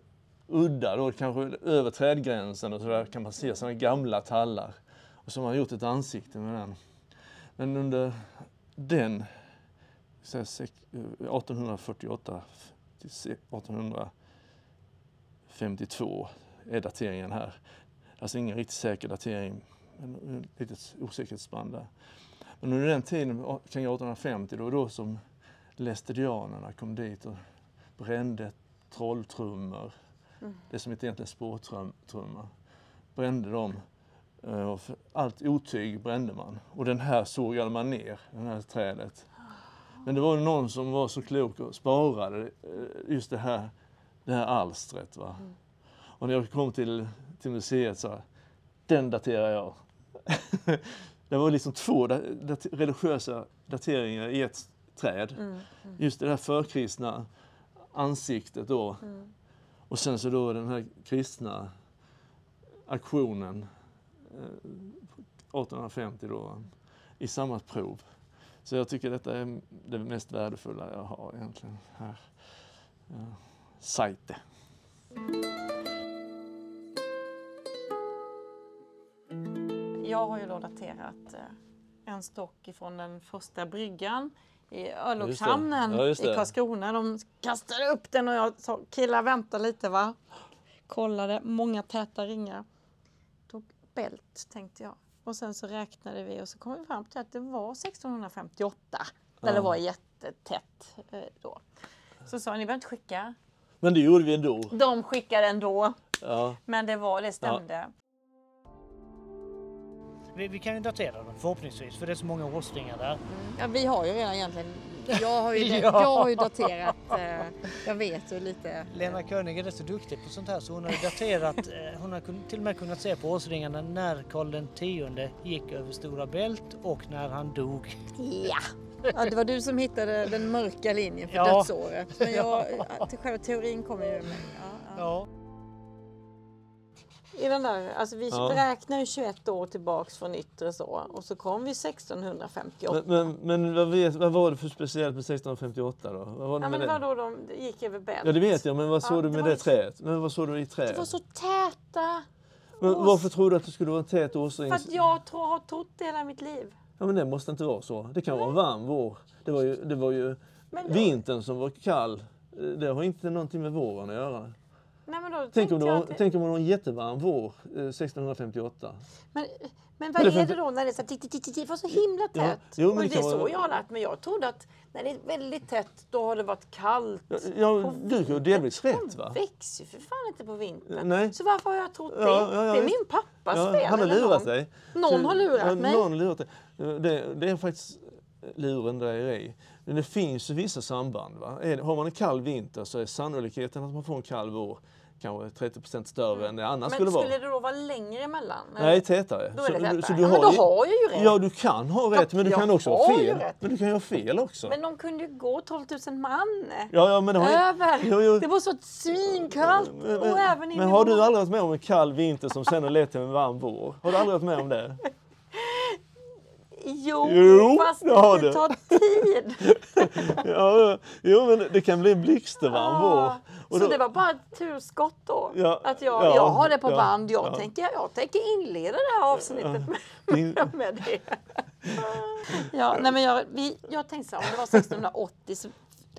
udda då, kanske över trädgränsen och så där kan man se sådana gamla tallar. Och så har man gjort ett ansikte med den. Men under den så här, sek- eh, 1848 till se- 1852 är dateringen här. Alltså ingen riktigt säker datering, men ett litet osäkerhetsspann där. Men under den tiden, kring 1850, då, då som lästedianerna kom dit och brände trolltrummor, det som inte egentligen är spårtrummor, brände dem. Eh, Allt otyg brände man och den här sågade man ner, det här trädet. Men det var någon som var så klok och sparade eh, just det här, det här alstret. Va? Och när jag kom till, till museet så den daterar jag. det var liksom två da, dat, religiösa dateringar i ett träd.
Mm.
Just det här förkristna ansiktet då.
Mm.
Och sen så då den här kristna aktionen 1850 då i samma prov. Så jag tycker detta är det mest värdefulla jag har egentligen här. Ja. Sajte.
Jag har ju då daterat eh, en stock ifrån den första bryggan i örlogshamnen
Ja,
i. Karlskrona. De kastade upp den och jag sa killar vänta lite va. Kollade, många täta ringar. Bält tänkte jag. Och sen så räknade vi och så kom vi fram till att det var 1658. Där det
Ja.
var jättetätt eh, då. Så sa jag, ni behöver inte skicka.
Men det gjorde vi ändå.
De skickade ändå.
Ja.
Men det var, det stämde.
Vi, vi kan ju datera dem förhoppningsvis för det är så många årsringar där.
Ja, vi har ju redan egentligen, jag har ju,
Ja.
jag har ju daterat, eh, jag vet ju lite.
Lena König är rätt så duktig på sånt här så hon har ju daterat, eh, hon har till och med kunnat se på årsringarna när Karl X gick över Stora Bält och när han dog.
Ja. ja, det var du som hittade den mörka linjen för
Ja.
dödsåret. Men jag, till själva teorin kommer ju med. Ja, ja.
Ja.
I den där, alltså vi
Ja.
räknar ju 21 år tillbaks från yttre så och så kom vi 1658.
Men, men, men vad, vet, vad var det för speciellt med 1658 då? Vad var det
ja, men det
det?
var då de gick över bält.
Ja det vet jag, men vad
Ja,
såg du
det
med det
så-
träet? Men vad såg du i
Det
träet?
var så täta.
Men
års-
varför tror du att det skulle vara en tät årsring?
För att jag tror, har trott det hela mitt liv.
Ja men det måste inte vara så. Det kan vara en varm vår. Det var ju, det var ju
Men då-
vintern som var kall. Det har inte någonting med våren att göra.
Nej, men då
Tänk om, det var,
att
tänk om det var en jättevarm vår eh, 1658.
Men, men vad
det
är det då när det är så titt, titt, titt, var så himla
Ja,
tätt?
jo, men det
det är
kan
så
vara-
jag har lärt mig. Jag trodde att när det är väldigt tätt då har det varit kallt.
Ja, ja, du har delvis rätt va?
De växer ju för fan inte på vintern.
Nej.
Så varför har jag trott det?
Ja, ja, ja,
det är min pappas
Ja,
fel.
han har
eller
lurat
någon.
dig.
Någon har lurat
ja,
mig.
Någon lurat dig. Det, det är faktiskt lurendrejeri. Men det finns ju vissa samband. Va? Har man en kall vinter så är sannolikheten att man får en kall vår kanske 30 större än det annars
Men
skulle
skulle,
vara.
det då vara längre emellan?
Nej, tätare.
Då är det tätare.
så
Ja, men då har jag ju rätt.
Ja, du kan ha rätt, men du
jag
kan också ha
har ju
fel. Men du kan ju ha fel också.
Men de kunde ju gå 12 000 man.
ja, ja, men det har ju-
Över.
Jo, jo.
Det var så svinkallt.
Men, men
i
har du aldrig varit med om en kall vinter som sen har lett till en varm vår? Har du aldrig varit med om det?
Jo,
Jo,
fast
det har
det tar tid.
Ja, jo, men det kan bli en blixtvarm vår.
Ah, så
då-
det var bara ett turskott då?
Ja,
att jag,
ja,
jag har det på
ja,
band. Jag,
ja.
tänker, jag tänker inleda det här avsnittet med, med det. Ja, nej men jag, vi, jag tänkte så här, om det var 1680 så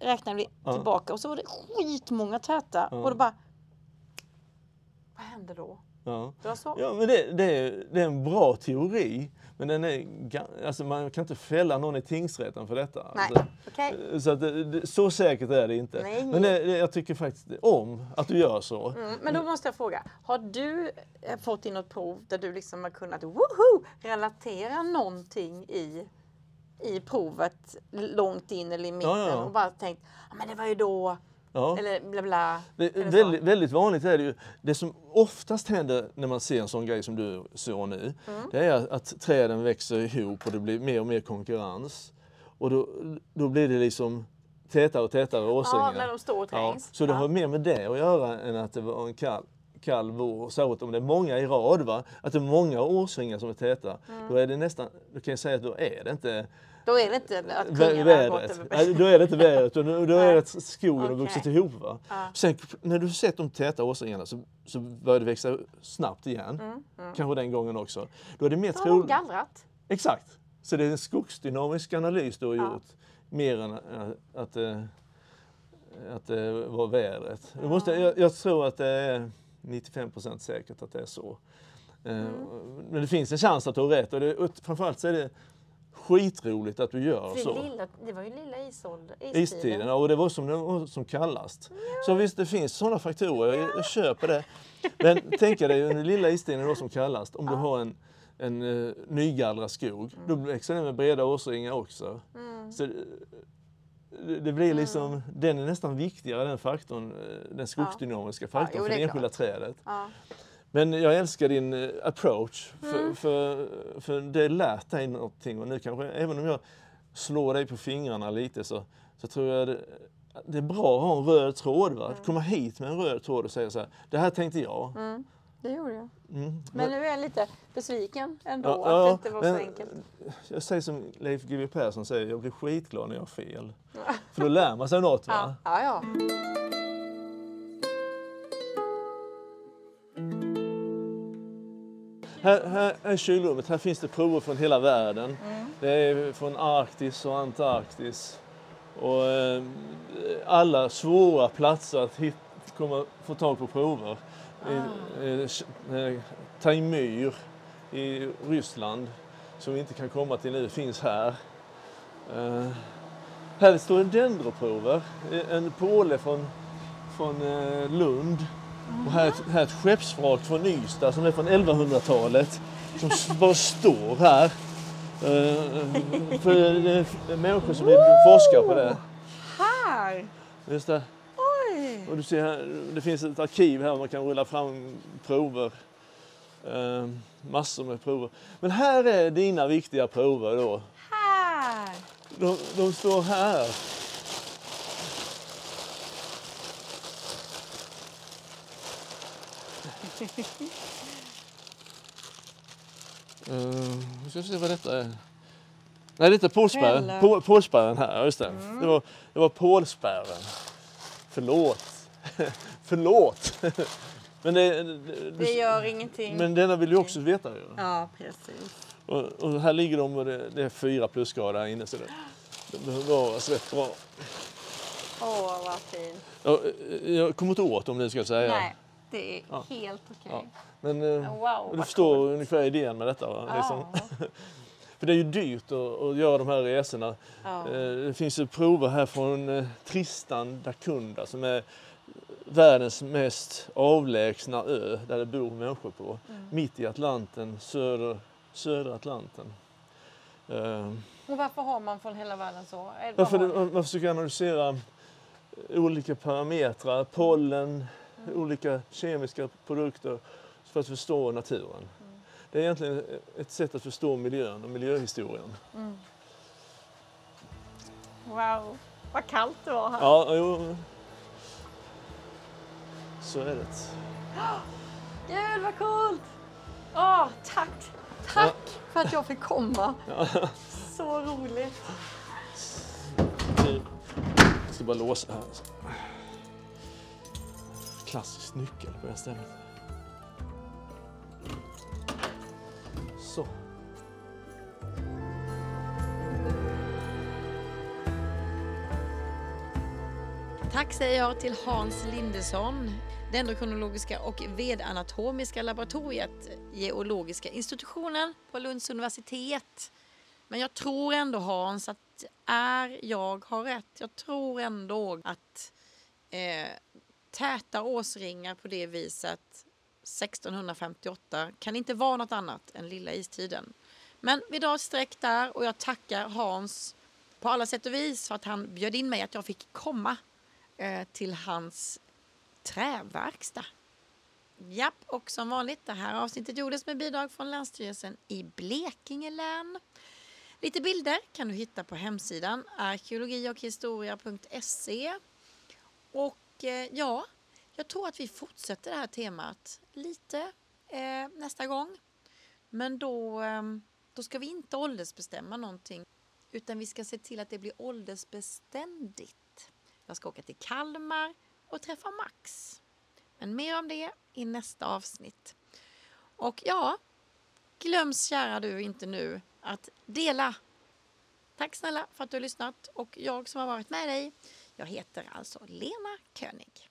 räknade vi tillbaka och så var det skitmånga täta. Och då bara... Vad hände då?
Ja.
Det var så?
Ja, men det, det, är, det är en bra teori, men den är, alltså man kan inte fälla någon i tingsrätten för detta.
Nej,
Alltså,
okej.
så, att så säkert är det inte.
Nej.
Men det, det, jag tycker faktiskt om att du gör så.
Mm, men då måste jag fråga, har du eh, fått in något prov där du liksom har kunnat woho, relatera någonting i, i provet långt in eller i mitten
Ja, ja.
och bara tänkt, men det var ju då,
Ja.
eller bla bla.
Det, väldigt, väldigt vanligt är det ju, det som oftast händer när man ser en sån grej som du såg nu,
Mm.
det är att träden växer ihop och det blir mer och mer konkurrens. Och då, då blir det liksom tätare och tätare årsringar.
Ja, när de står och
Ja,
trängs.
så det
Ja.
har mer med det att göra än att det var en kall, kall vår. Särskilt om det är många i rad, va? att det är många årsringar som är täta.
Mm.
Då är det nästan, då kan jag säga att då är det inte
Då är det inte att
vä-
kungarna har gått
vädret.
över
Nej, Då är det inte vädret, utan då är det att skogen har
Okej.
vuxit ihop. Va?
Ja.
Sen när du sett de täta årsringarna så, så börjar det växa snabbt igen. Kanske den gången också. Då är det mer
Mm,
troligt.
gallrat.
Exakt. Så det är en skogsdynamisk analys du har gjort. Mer än att, att, eh, att det var vädret. Du måste, jag, jag tror att det är 95% säkert att det är så. Eh,
Mm.
Men det finns en chans att du har rätt. Och, det, och framförallt så är det skitroligt att du gör
För
så.
det, lilla, det var ju lilla isålder,
Istiden, ja, och det var som det var som kallast. Så visst, det finns sådana faktorer, jag, jag köper det. Men tänk dig den lilla istiden var som kallast, om du har en, en uh, nygallrad skog, då växer den med breda årsringar också.
Mm.
Så, eh, det, det blir liksom, den är nästan viktigare den faktorn, eh, den skogsdynamiska faktorn
jo,
för
det
det enskilda trädet. Men jag älskar din eh, approach, för,
Mm.
för, för det lärt dig någonting och nu kanske, även om jag slår dig på fingrarna lite så, så tror jag det, det är bra att ha en röd tråd. Va? Att komma hit med en röd tråd och säga så här, det här tänkte jag.
Mm, det gjorde jag.
Mm.
Men nu är jag lite besviken ändå
Ja,
att
ja,
det inte var så enkelt.
Jag säger som Leif GW Persson säger, jag blir skitglad när jag har fel. För då lär man sig något. Va?
Ja, ja,
Här, här är kylrummet, här finns det prover från hela världen.
Mm.
Det är från Arktis och Antarktis. Och eh, alla svåra platser att hit, komma, få tag på prover.
Ah.
I, eh, eh, Taimyr i Ryssland, som vi inte kan komma till nu, finns här. Eh, här står det dendroprover. Eh, En påle från, från eh, Lund. Och här, här är ett skeppsvrak från Ystad som är från 1100-talet. Som bara står här. Eh, för det är människor som vill forska på det.
Här!
Just det.
Oj!
Och du ser här, det finns ett arkiv här man kan rulla fram prover. Eh, massor med prover. Men här är dina viktiga prover då.
Här!
De, de står här. Uh, vi ska se vad detta är. Nej, detta är pålspärren.
Pelle.
På, pålspärren här, just det. Det, var, det var pålspärren. Förlåt. Förlåt. Men, det, det,
Det gör ingenting.
men denna vill du också veta ju.
Ja, precis.
Och, och här ligger de och det, det är fyra plusgrader här inne så det, det bevaras rätt bra.
Åh, vad fint.
Jag, jag kommer inte åt dem nu ska jag säga.
Nej, det är
Ja.
helt okej.
Ja. Men eh,
Wow,
du förstår
coolt.
ungefär idén med detta. Va? Liksom.
Ja.
För det är ju dyrt att, att göra de här resorna.
Ja.
Eh, Det finns ju prover här från eh, Tristan da Cunha som är världens mest avlägsna ö där det bor människor på.
Mm.
Mitt i Atlanten, söder, södra Atlanten. Eh,
Och varför har man från hela världen så?
Varför man försöker analysera olika parametrar, pollen, olika kemiska produkter för att förstå naturen. Det är egentligen ett sätt att förstå miljön och miljöhistorien.
Wow, vad kallt det var här.
Ja, jo. Så är det.
Gud vad coolt! Åh, tack! Tack för att jag fick komma. Så roligt.
Jag ska bara låsa här. Klassisk nyckel på det här stället. Så.
Tack säger jag till Hans Lindesson, Dendrokronologiska och vedanatomiska laboratoriet, geologiska institutionen på Lunds universitet. Men jag tror ändå Hans att är jag har rätt. Jag tror ändå att eh, täta årsringar på det viset 1658 kan inte vara något annat än lilla istiden. Men vi drar ett streck där och jag tackar Hans på alla sätt och vis för att han bjöd in mig att jag fick komma eh, till hans träverkstad. Japp, och som vanligt, det här avsnittet gjordes med bidrag från Länsstyrelsen i Blekinge län. Lite bilder kan du hitta på hemsidan arkeologiochhistoria.se. Och Eh, ja, jag tror att vi fortsätter det här temat lite eh, nästa gång. Men då, eh, då ska vi inte åldersbestämma någonting utan vi ska se till att det blir åldersbeständigt. Jag ska åka till Kalmar och träffa Max. Men mer om det i nästa avsnitt. Och ja, glöms kära du inte nu att dela. Tack snälla för att du har lyssnat och jag som har varit med dig, jag heter alltså Lena König.